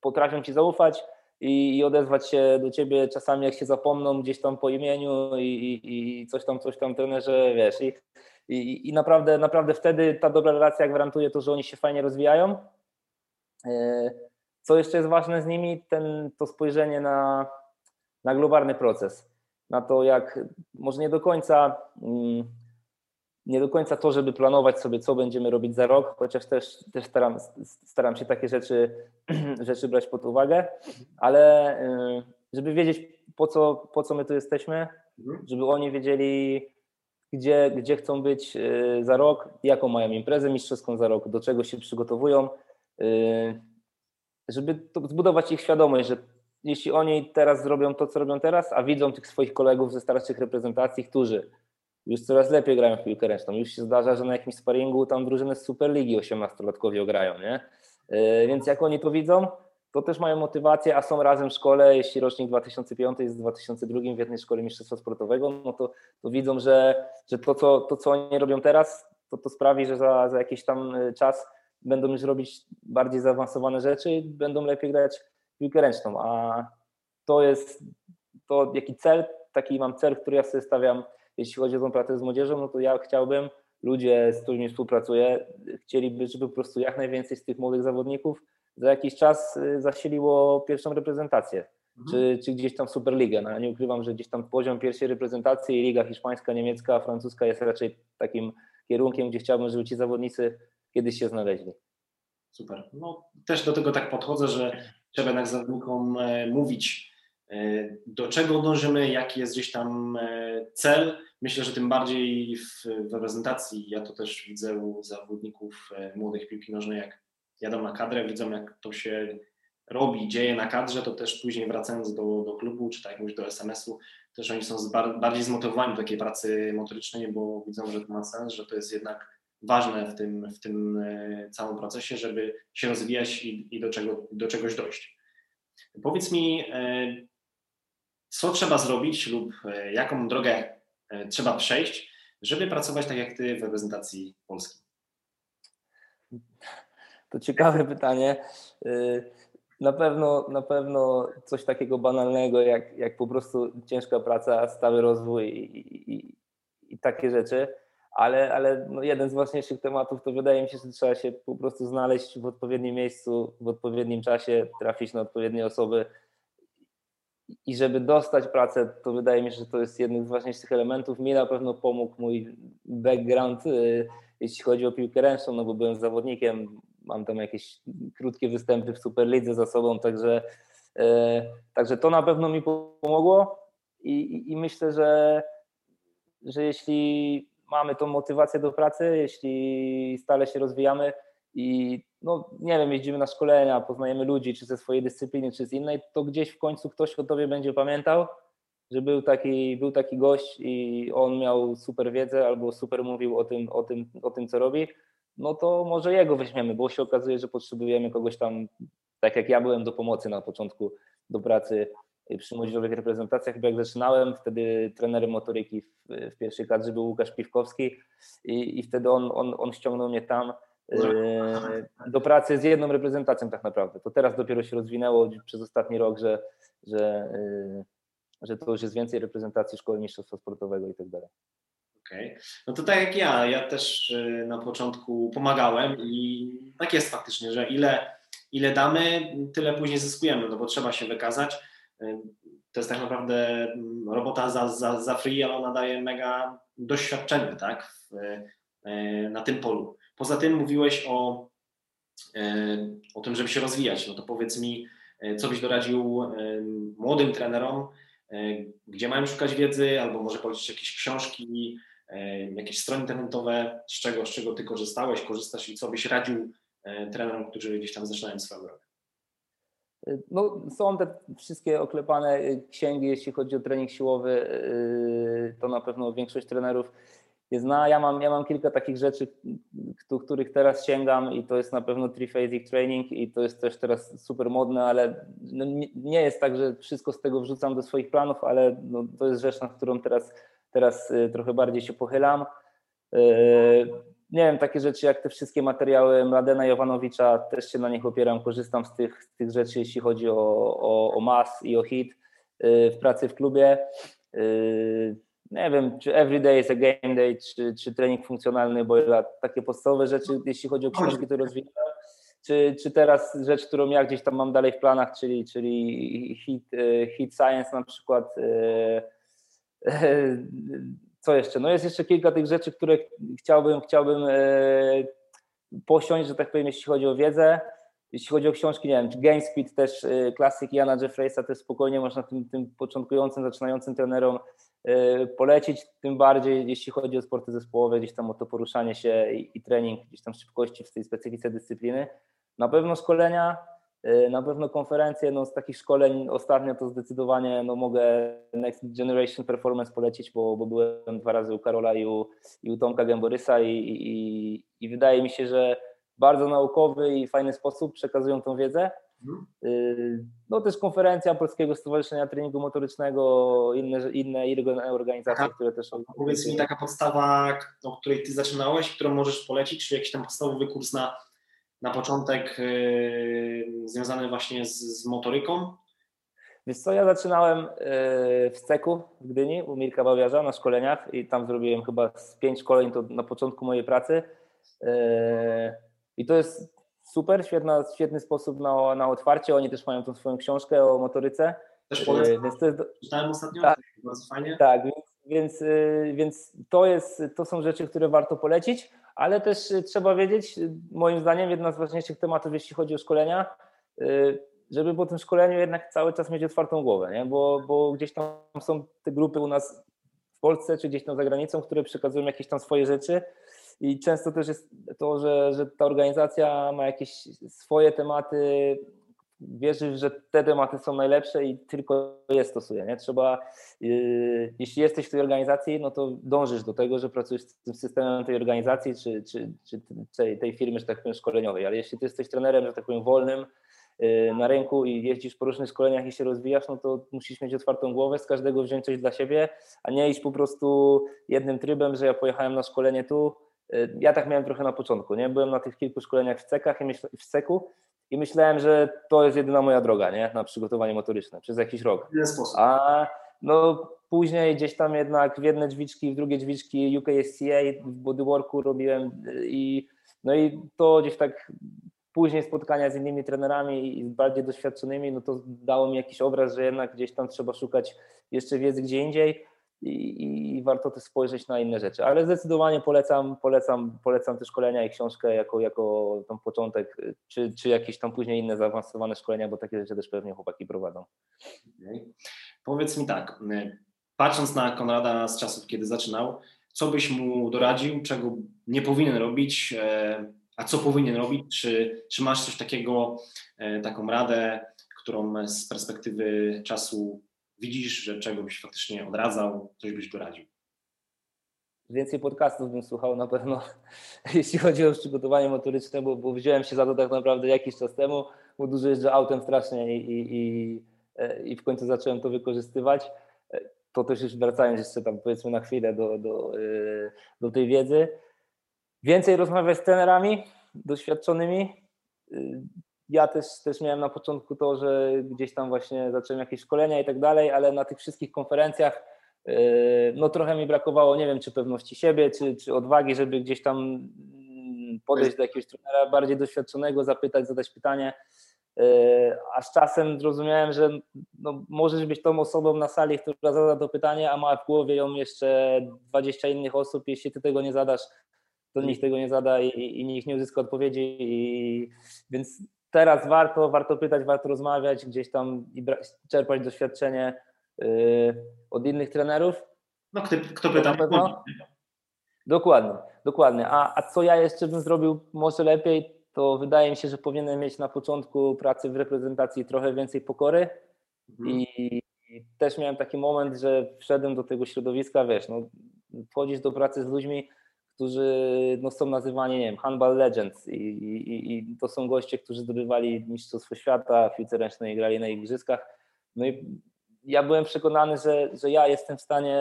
potrafią ci zaufać i, i, odezwać się do ciebie czasami, jak się zapomną gdzieś tam po imieniu i, i, i coś tam, coś tam trenerze, wiesz. I, i, naprawdę, naprawdę wtedy ta dobra relacja gwarantuje to, że oni się fajnie rozwijają. E, co jeszcze jest ważne z nimi, ten, to spojrzenie na, na globalny proces. Na to, jak może nie do końca. Mm, nie do końca to, żeby planować sobie, co będziemy robić za rok, chociaż też, też staram, staram się takie rzeczy, *clears throat* rzeczy brać pod uwagę, ale y, żeby wiedzieć, po co, po co my tu jesteśmy, mhm. żeby oni wiedzieli, gdzie, gdzie chcą być y, za rok, jaką mają imprezę mistrzowską za rok, do czego się przygotowują, y, żeby zbudować ich świadomość, że jeśli oni teraz zrobią to, co robią teraz, a widzą tych swoich kolegów ze starszych reprezentacji, którzy już coraz lepiej grają w piłkę ręczną. Już się zdarza, że na jakimś sparingu tam drużyny z Superligi 18-latkowie grają, nie? E, więc jak oni to widzą, to też mają motywację, a są razem w szkole, jeśli rocznik 2005 jest w 2002 w jednej szkole mistrzostwa sportowego, no to, to widzą, że, że to, co, to, co oni robią teraz, to, to sprawi, że za, za jakiś tam e, czas będą już robić bardziej zaawansowane rzeczy i będą lepiej grać piłkę ręczną, a to jest to, jaki cel, taki mam cel, który ja sobie stawiam jeśli chodzi o tą pracę z młodzieżą, no to ja chciałbym, ludzie, z którymi współpracuję, chcieliby, żeby po prostu jak najwięcej z tych młodych zawodników za jakiś czas y, zasiliło pierwszą reprezentację, mhm. czy, czy gdzieś tam Superligę. No, ja nie ukrywam, że gdzieś tam poziom pierwszej reprezentacji liga hiszpańska, niemiecka, francuska jest raczej takim kierunkiem, gdzie chciałbym, żeby ci zawodnicy kiedyś się znaleźli. Super. No, też do tego tak podchodzę, że trzeba jednak zawodnikom e, mówić, do czego dążymy, jaki jest gdzieś tam e, cel, Myślę, że tym bardziej w, reprezentacji, ja to też widzę u zawodników e, młodych piłki nożnej, jak jadą na kadrę, widzą jak to się robi, dzieje na kadrze, to też później wracając do, do klubu, czy tak jak do SMS-u, też oni są bardziej zmotywowani do takiej pracy motorycznej, bo widzą, że to ma sens, że to jest jednak ważne w tym, w tym e, całym procesie, żeby się rozwijać i, i do, czego, do czegoś dojść. Powiedz mi, e, co trzeba zrobić lub jaką drogę E, trzeba przejść, żeby pracować tak jak ty w reprezentacji Polski? To ciekawe pytanie. E, na pewno, na pewno coś takiego banalnego, jak, jak po prostu ciężka praca, stały rozwój i, i, i takie rzeczy, ale, ale no jeden z ważniejszych tematów to wydaje mi się, że trzeba się po prostu znaleźć w odpowiednim miejscu, w odpowiednim czasie, trafić na odpowiednie osoby, i żeby dostać pracę, to wydaje mi się, że to jest jeden z ważniejszych elementów. Mi na pewno pomógł mój background, y, jeśli chodzi o piłkę ręczną, no bo byłem zawodnikiem, mam tam jakieś krótkie występy w Superlidze za sobą, także, y, także to na pewno mi pomogło i, i, i myślę, że, że jeśli mamy tą motywację do pracy, jeśli stale się rozwijamy i no nie wiem, jeździmy na szkolenia, poznajemy ludzi, czy ze swojej dyscypliny, czy z innej, to gdzieś w końcu ktoś o tobie będzie pamiętał, że był taki, był taki gość i on miał super wiedzę albo super mówił o tym, o tym, o tym co robi, no to może jego weźmiemy, bo się okazuje, że potrzebujemy kogoś tam tak jak ja byłem do pomocy na początku do pracy przy młodzieżowych reprezentacjach, bo jak zaczynałem, wtedy trenerem motoryki w, w pierwszej kadrze był Łukasz Piwkowski i, i wtedy on, on, on ściągnął mnie tam do pracy z jedną reprezentacją tak naprawdę. To teraz dopiero się rozwinęło przez ostatni rok, że, że, że to już jest więcej reprezentacji szkoły mistrzostwa sportowego i tak dalej. Okay. No to tak jak ja, ja też na początku pomagałem i tak jest faktycznie, że ile, ile damy, tyle później zyskujemy, no bo trzeba się wykazać. To jest tak naprawdę robota za, za, za free, ale ona daje mega doświadczenie tak, w, na tym polu. Poza tym mówiłeś o, o tym, żeby się rozwijać. No to powiedz mi, co byś doradził młodym trenerom, gdzie mają szukać wiedzy, albo może polecić jakieś książki, jakieś strony internetowe, z czego, z czego ty korzystałeś, korzystasz i co byś radził trenerom, którzy gdzieś tam zaczynają swoją drogę? No, są te wszystkie oklepane księgi, jeśli chodzi o trening siłowy, to na pewno większość trenerów je zna. Ja mam, ja mam kilka takich rzeczy, których teraz sięgam i to jest na pewno triphasic training i to jest też teraz super modne, ale no nie, jest tak, że wszystko z tego wrzucam do swoich planów, ale no to jest rzecz, na którą teraz, teraz trochę bardziej się pochylam nie wiem, takie rzeczy jak te wszystkie materiały Mladena Jovanowicza, też się na nich opieram, korzystam z tych, z tych rzeczy, jeśli chodzi o, o, o MAS i o HIT y, w pracy w klubie. Nie wiem, czy everyday is a game day, czy, czy trening funkcjonalny, bo takie podstawowe rzeczy, jeśli chodzi o książki, to rozwijam. Czy, czy teraz rzecz, którą ja gdzieś tam mam dalej w planach, czyli, czyli hit, y, hit Science na przykład, co jeszcze? No jest jeszcze kilka tych rzeczy, które chciałbym, chciałbym e, posiąść, że tak powiem, jeśli chodzi o wiedzę. Jeśli chodzi o książki, nie wiem, czy GameSpeed też, e, klasyk Jana Jeffreysa też spokojnie można tym, tym początkującym, zaczynającym trenerom e, polecić, tym bardziej jeśli chodzi o sporty zespołowe, gdzieś tam o to poruszanie się i, i trening, gdzieś tam szybkości w tej specyfice dyscypliny. Na pewno szkolenia, Y, na pewno konferencje, no z takich szkoleń ostatnio to zdecydowanie no mogę Next Generation Performance polecić, bo, bo byłem dwa razy u Karola i u, i u Tomka Gęborysa i, i, i wydaje mi się, że bardzo naukowy i fajny sposób przekazują tą wiedzę. Y, no też konferencja Polskiego Stowarzyszenia Treningu Motorycznego, inne, inne organizacje, Aha. które też... Powiedz mi taka podstawa, o której Ty zaczynałeś, którą możesz polecić, czy jakiś tam podstawowy kurs na na początek yy, związany właśnie z, z motoryką? Wiesz co, ja zaczynałem yy, w Ceku w Gdyni u Mirka Bawiarza na szkoleniach i tam zrobiłem chyba z pięć szkoleń to na początku mojej pracy yy, i to jest super, świetna, świetny sposób na, na otwarcie, oni też mają tą swoją książkę o motoryce. Też polecam, więc to jest, czytałem ostatnio, tak, bardzo fajnie. Tak, więc, więc to, jest, to są rzeczy, które warto polecić ale też y, trzeba wiedzieć, moim zdaniem, jedna z ważniejszych tematów, jeśli chodzi o szkolenia, żeby po tym szkoleniu jednak cały czas mieć otwartą głowę, nie? Bo, bo gdzieś tam są te grupy u nas w Polsce czy gdzieś tam za granicą, które przekazują jakieś tam swoje rzeczy i często też jest to, że, że ta organizacja ma jakieś swoje tematy, wierzy, że te tematy są najlepsze i tylko je stosuje. Nie? Trzeba, yy, jeśli jesteś w tej organizacji, no to dążysz do tego, że pracujesz z tym systemem tej organizacji czy, czy, czy tej, tej firmy, że tak powiem, szkoleniowej. Ale jeśli ty jesteś trenerem, że tak powiem, wolnym yy, na rynku i jeździsz po różnych szkoleniach i się rozwijasz, no to musisz mieć otwartą głowę, z każdego wziąć coś dla siebie, a nie iść po prostu jednym trybem, że ja pojechałem na szkolenie tu. Yy, ja tak miałem trochę na początku, nie? Byłem na tych kilku szkoleniach w cekach i myśl, w ceku i myślałem, że to jest jedyna moja droga nie? na przygotowanie motoryczne przez jakiś rok. W ten sposób. A no, później gdzieś tam jednak w jedne drzwiczki, w drugie drzwiczki UKSCA w bodyworku robiłem i no i to gdzieś tak później spotkania z innymi trenerami i bardziej doświadczonymi, no to dało mi jakiś obraz, że jednak gdzieś tam trzeba szukać jeszcze wiedzy gdzie indziej i, i, warto też spojrzeć na inne rzeczy. Ale zdecydowanie polecam, polecam, polecam te szkolenia i książkę jako, jako tam początek, czy, czy jakieś tam później inne zaawansowane szkolenia, bo takie rzeczy też pewnie chłopaki prowadzą. Okay. Powiedz mi tak, patrząc na Konrada z czasów, kiedy zaczynał, co byś mu doradził, czego nie powinien robić, e, a co powinien robić? Czy, czy masz coś takiego, e, taką radę, którą z perspektywy czasu widzisz, że czego byś faktycznie odradzał, coś byś doradził? więcej podcastów bym słuchał na pewno, *laughs* jeśli chodzi o przygotowanie motoryczne, bo, bo wziąłem się za to tak naprawdę jakiś czas temu, bo dużo jeżdżę autem strasznie i, i, i, e, i w końcu zacząłem to wykorzystywać. E, to też już wracając jeszcze tam powiedzmy na chwilę do, do, e, do tej wiedzy. Więcej rozmawiać z trenerami doświadczonymi. Ja też, też miałem na początku to, że gdzieś tam właśnie zacząłem jakieś szkolenia i tak dalej, ale na tych wszystkich konferencjach Yy, no trochę mi brakowało, nie wiem, czy pewności siebie, czy, czy odwagi, żeby gdzieś tam mm, podejść do jakiegoś trenera bardziej doświadczonego, zapytać, zadać pytanie. Yy, a z czasem zrozumiałem, że no, możesz być tą osobą na sali, która zada to pytanie, a ma w głowie ją jeszcze 20 innych osób. Jeśli ty tego nie zadasz, to nikt tego nie zada i, i nikt nie uzyska odpowiedzi. I, więc teraz warto, warto pytać, warto rozmawiać, gdzieś tam i czerpać doświadczenie Y, od innych trenerów. No kto, kto pyta? pewno? Dokładnie, dokładnie. A, a co ja jeszcze bym zrobił może lepiej, to wydaje mi się, że powinienem mieć na początku pracy w reprezentacji trochę więcej pokory mhm. i, i też miałem taki moment, że wszedłem do tego środowiska, wiesz, no, wchodzisz do pracy z ludźmi, którzy no, są nazywani, nie wiem, handball legends i, i, i to są goście, którzy zdobywali mistrzostwo świata piłce ręcznej, grali na igrzyskach. No i ja byłem przekonany, że, że ja jestem w stanie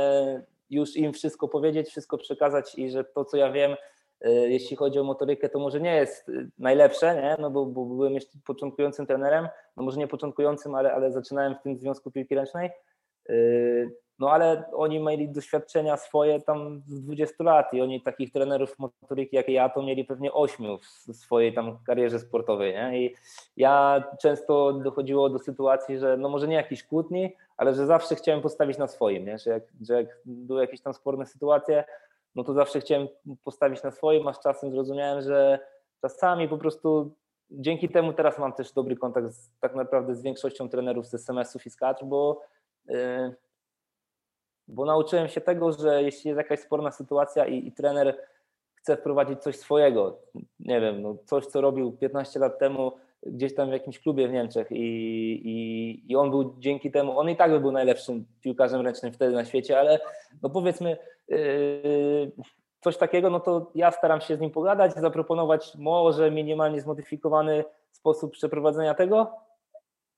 już im wszystko powiedzieć, wszystko przekazać i że to, co ja wiem, e, jeśli chodzi o motorykę, to może nie jest najlepsze, nie? No bo, bo byłem jeszcze początkującym trenerem, no może nie początkującym, ale, ale zaczynałem w tym związku piłki ręcznej. No ale oni mieli doświadczenia swoje tam z 20 lat i oni takich trenerów motoryki jak ja to mieli pewnie 8 w swojej tam karierze sportowej. Nie? I ja często dochodziło do sytuacji, że no może nie jakiś kłótni, ale że zawsze chciałem postawić na swoim, nie? Że, jak, że jak były jakieś tam sporne sytuacje, no to zawsze chciałem postawić na swoim, a z czasem zrozumiałem, że czasami po prostu dzięki temu teraz mam też dobry kontakt z, tak naprawdę z większością trenerów z SMS-ów i z kadr, bo yy, bo nauczyłem się tego, że jeśli jest jakaś sporna sytuacja i, i trener chce wprowadzić coś swojego, nie wiem, no coś, co robił 15 lat temu gdzieś tam w jakimś klubie w Niemczech i, i, i on był dzięki temu, on i tak by był najlepszym piłkarzem ręcznym wtedy na świecie, ale no powiedzmy yy, coś takiego, no to ja staram się z nim pogadać, zaproponować może minimalnie zmodyfikowany sposób przeprowadzenia tego,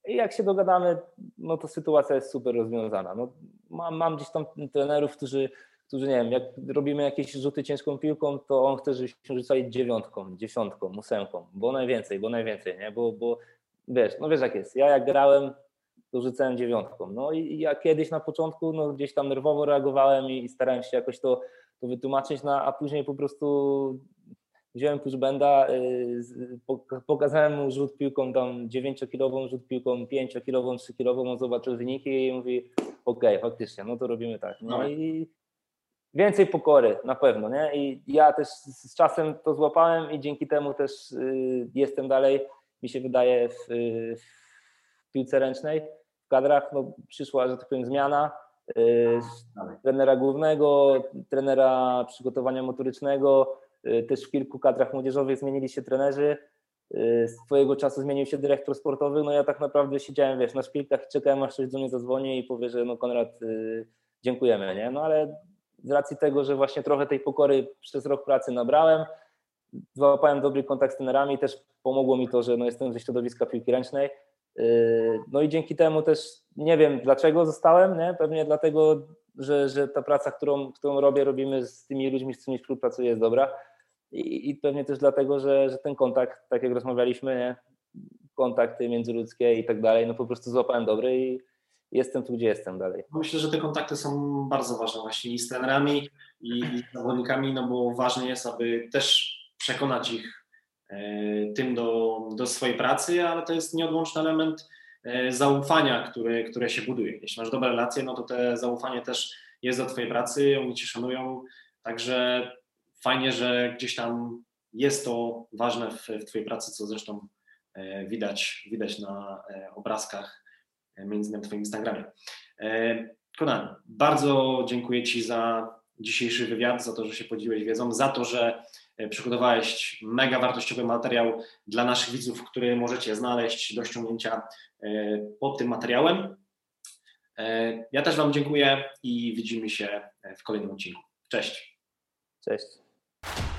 i jak się dogadamy, no to sytuacja jest super rozwiązana. No, mam, mam gdzieś tam trenerów, którzy, którzy nie wiem, jak robimy jakieś rzuty ciężką piłką, to on chce, żebyśmy rzucali dziewiątką, dziesiątką, ósemką, bo najwięcej, bo najwięcej, nie? Bo, bo wiesz, no wiesz jak jest. Ja jak grałem, to rzucałem dziewiątką. No i ja kiedyś na początku no, gdzieś tam nerwowo reagowałem i starałem się jakoś to, to wytłumaczyć, no, a później po prostu wziąłem pushbenda, y, pokazałem mu rzut piłką tam 9-kilową, rzut piłką 5-kilową, 3-kilową, on zobaczył wyniki i mówi okej, okay, faktycznie, no to robimy tak. No, no i więcej pokory na pewno, nie? I ja też z czasem to złapałem i dzięki temu też y, jestem dalej, mi się wydaje, w, w piłce ręcznej. W kadrach no, przyszła, że tak powiem, zmiana y, trenera głównego, trenera przygotowania motorycznego, Y, też w kilku kadrach młodzieżowych zmienili się trenerzy. Y, swojego czasu zmienił się dyrektor sportowy. No ja tak naprawdę siedziałem, wiesz, na szpilkach i czekałem, aż ktoś do mnie zadzwoni i powie, że no Konrad, y, dziękujemy, nie? No ale z racji tego, że właśnie trochę tej pokory przez rok pracy nabrałem, złapałem dobry kontakt z trenerami, też pomogło mi to, że no jestem ze środowiska piłki ręcznej. No i dzięki temu też nie wiem dlaczego zostałem, nie? pewnie dlatego, że, że ta praca, którą, którą robię, robimy z tymi ludźmi, z którymi współpracuję jest dobra i, i pewnie też dlatego, że, że ten kontakt, tak jak rozmawialiśmy, nie? kontakty międzyludzkie i tak dalej, no po prostu złapałem dobry i jestem tu, gdzie jestem dalej. Myślę, że te kontakty są bardzo ważne właśnie i z trenerami i, z zawodnikami, no bo ważne jest, aby też przekonać ich e, tym do, do swojej pracy, ale to jest nieodłączny element e, zaufania, które, które się buduje. Jeśli masz dobre relacje, no to te zaufanie też jest do Twojej pracy, oni Cię szanują, także fajnie, że gdzieś tam jest to ważne w, w Twojej pracy, co zresztą e, widać, widać na e, obrazkach, e, między innymi na Twoim Instagramie. Konan, bardzo dziękuję Ci za dzisiejszy wywiad, za to, że się podzieliłeś wiedzą, za to, że przygotowałeś mega wartościowy materiał dla naszych widzów, który możecie znaleźć do ściągnięcia pod tym materiałem. Ja też Wam dziękuję i widzimy się w kolejnym odcinku. Cześć. Cześć. you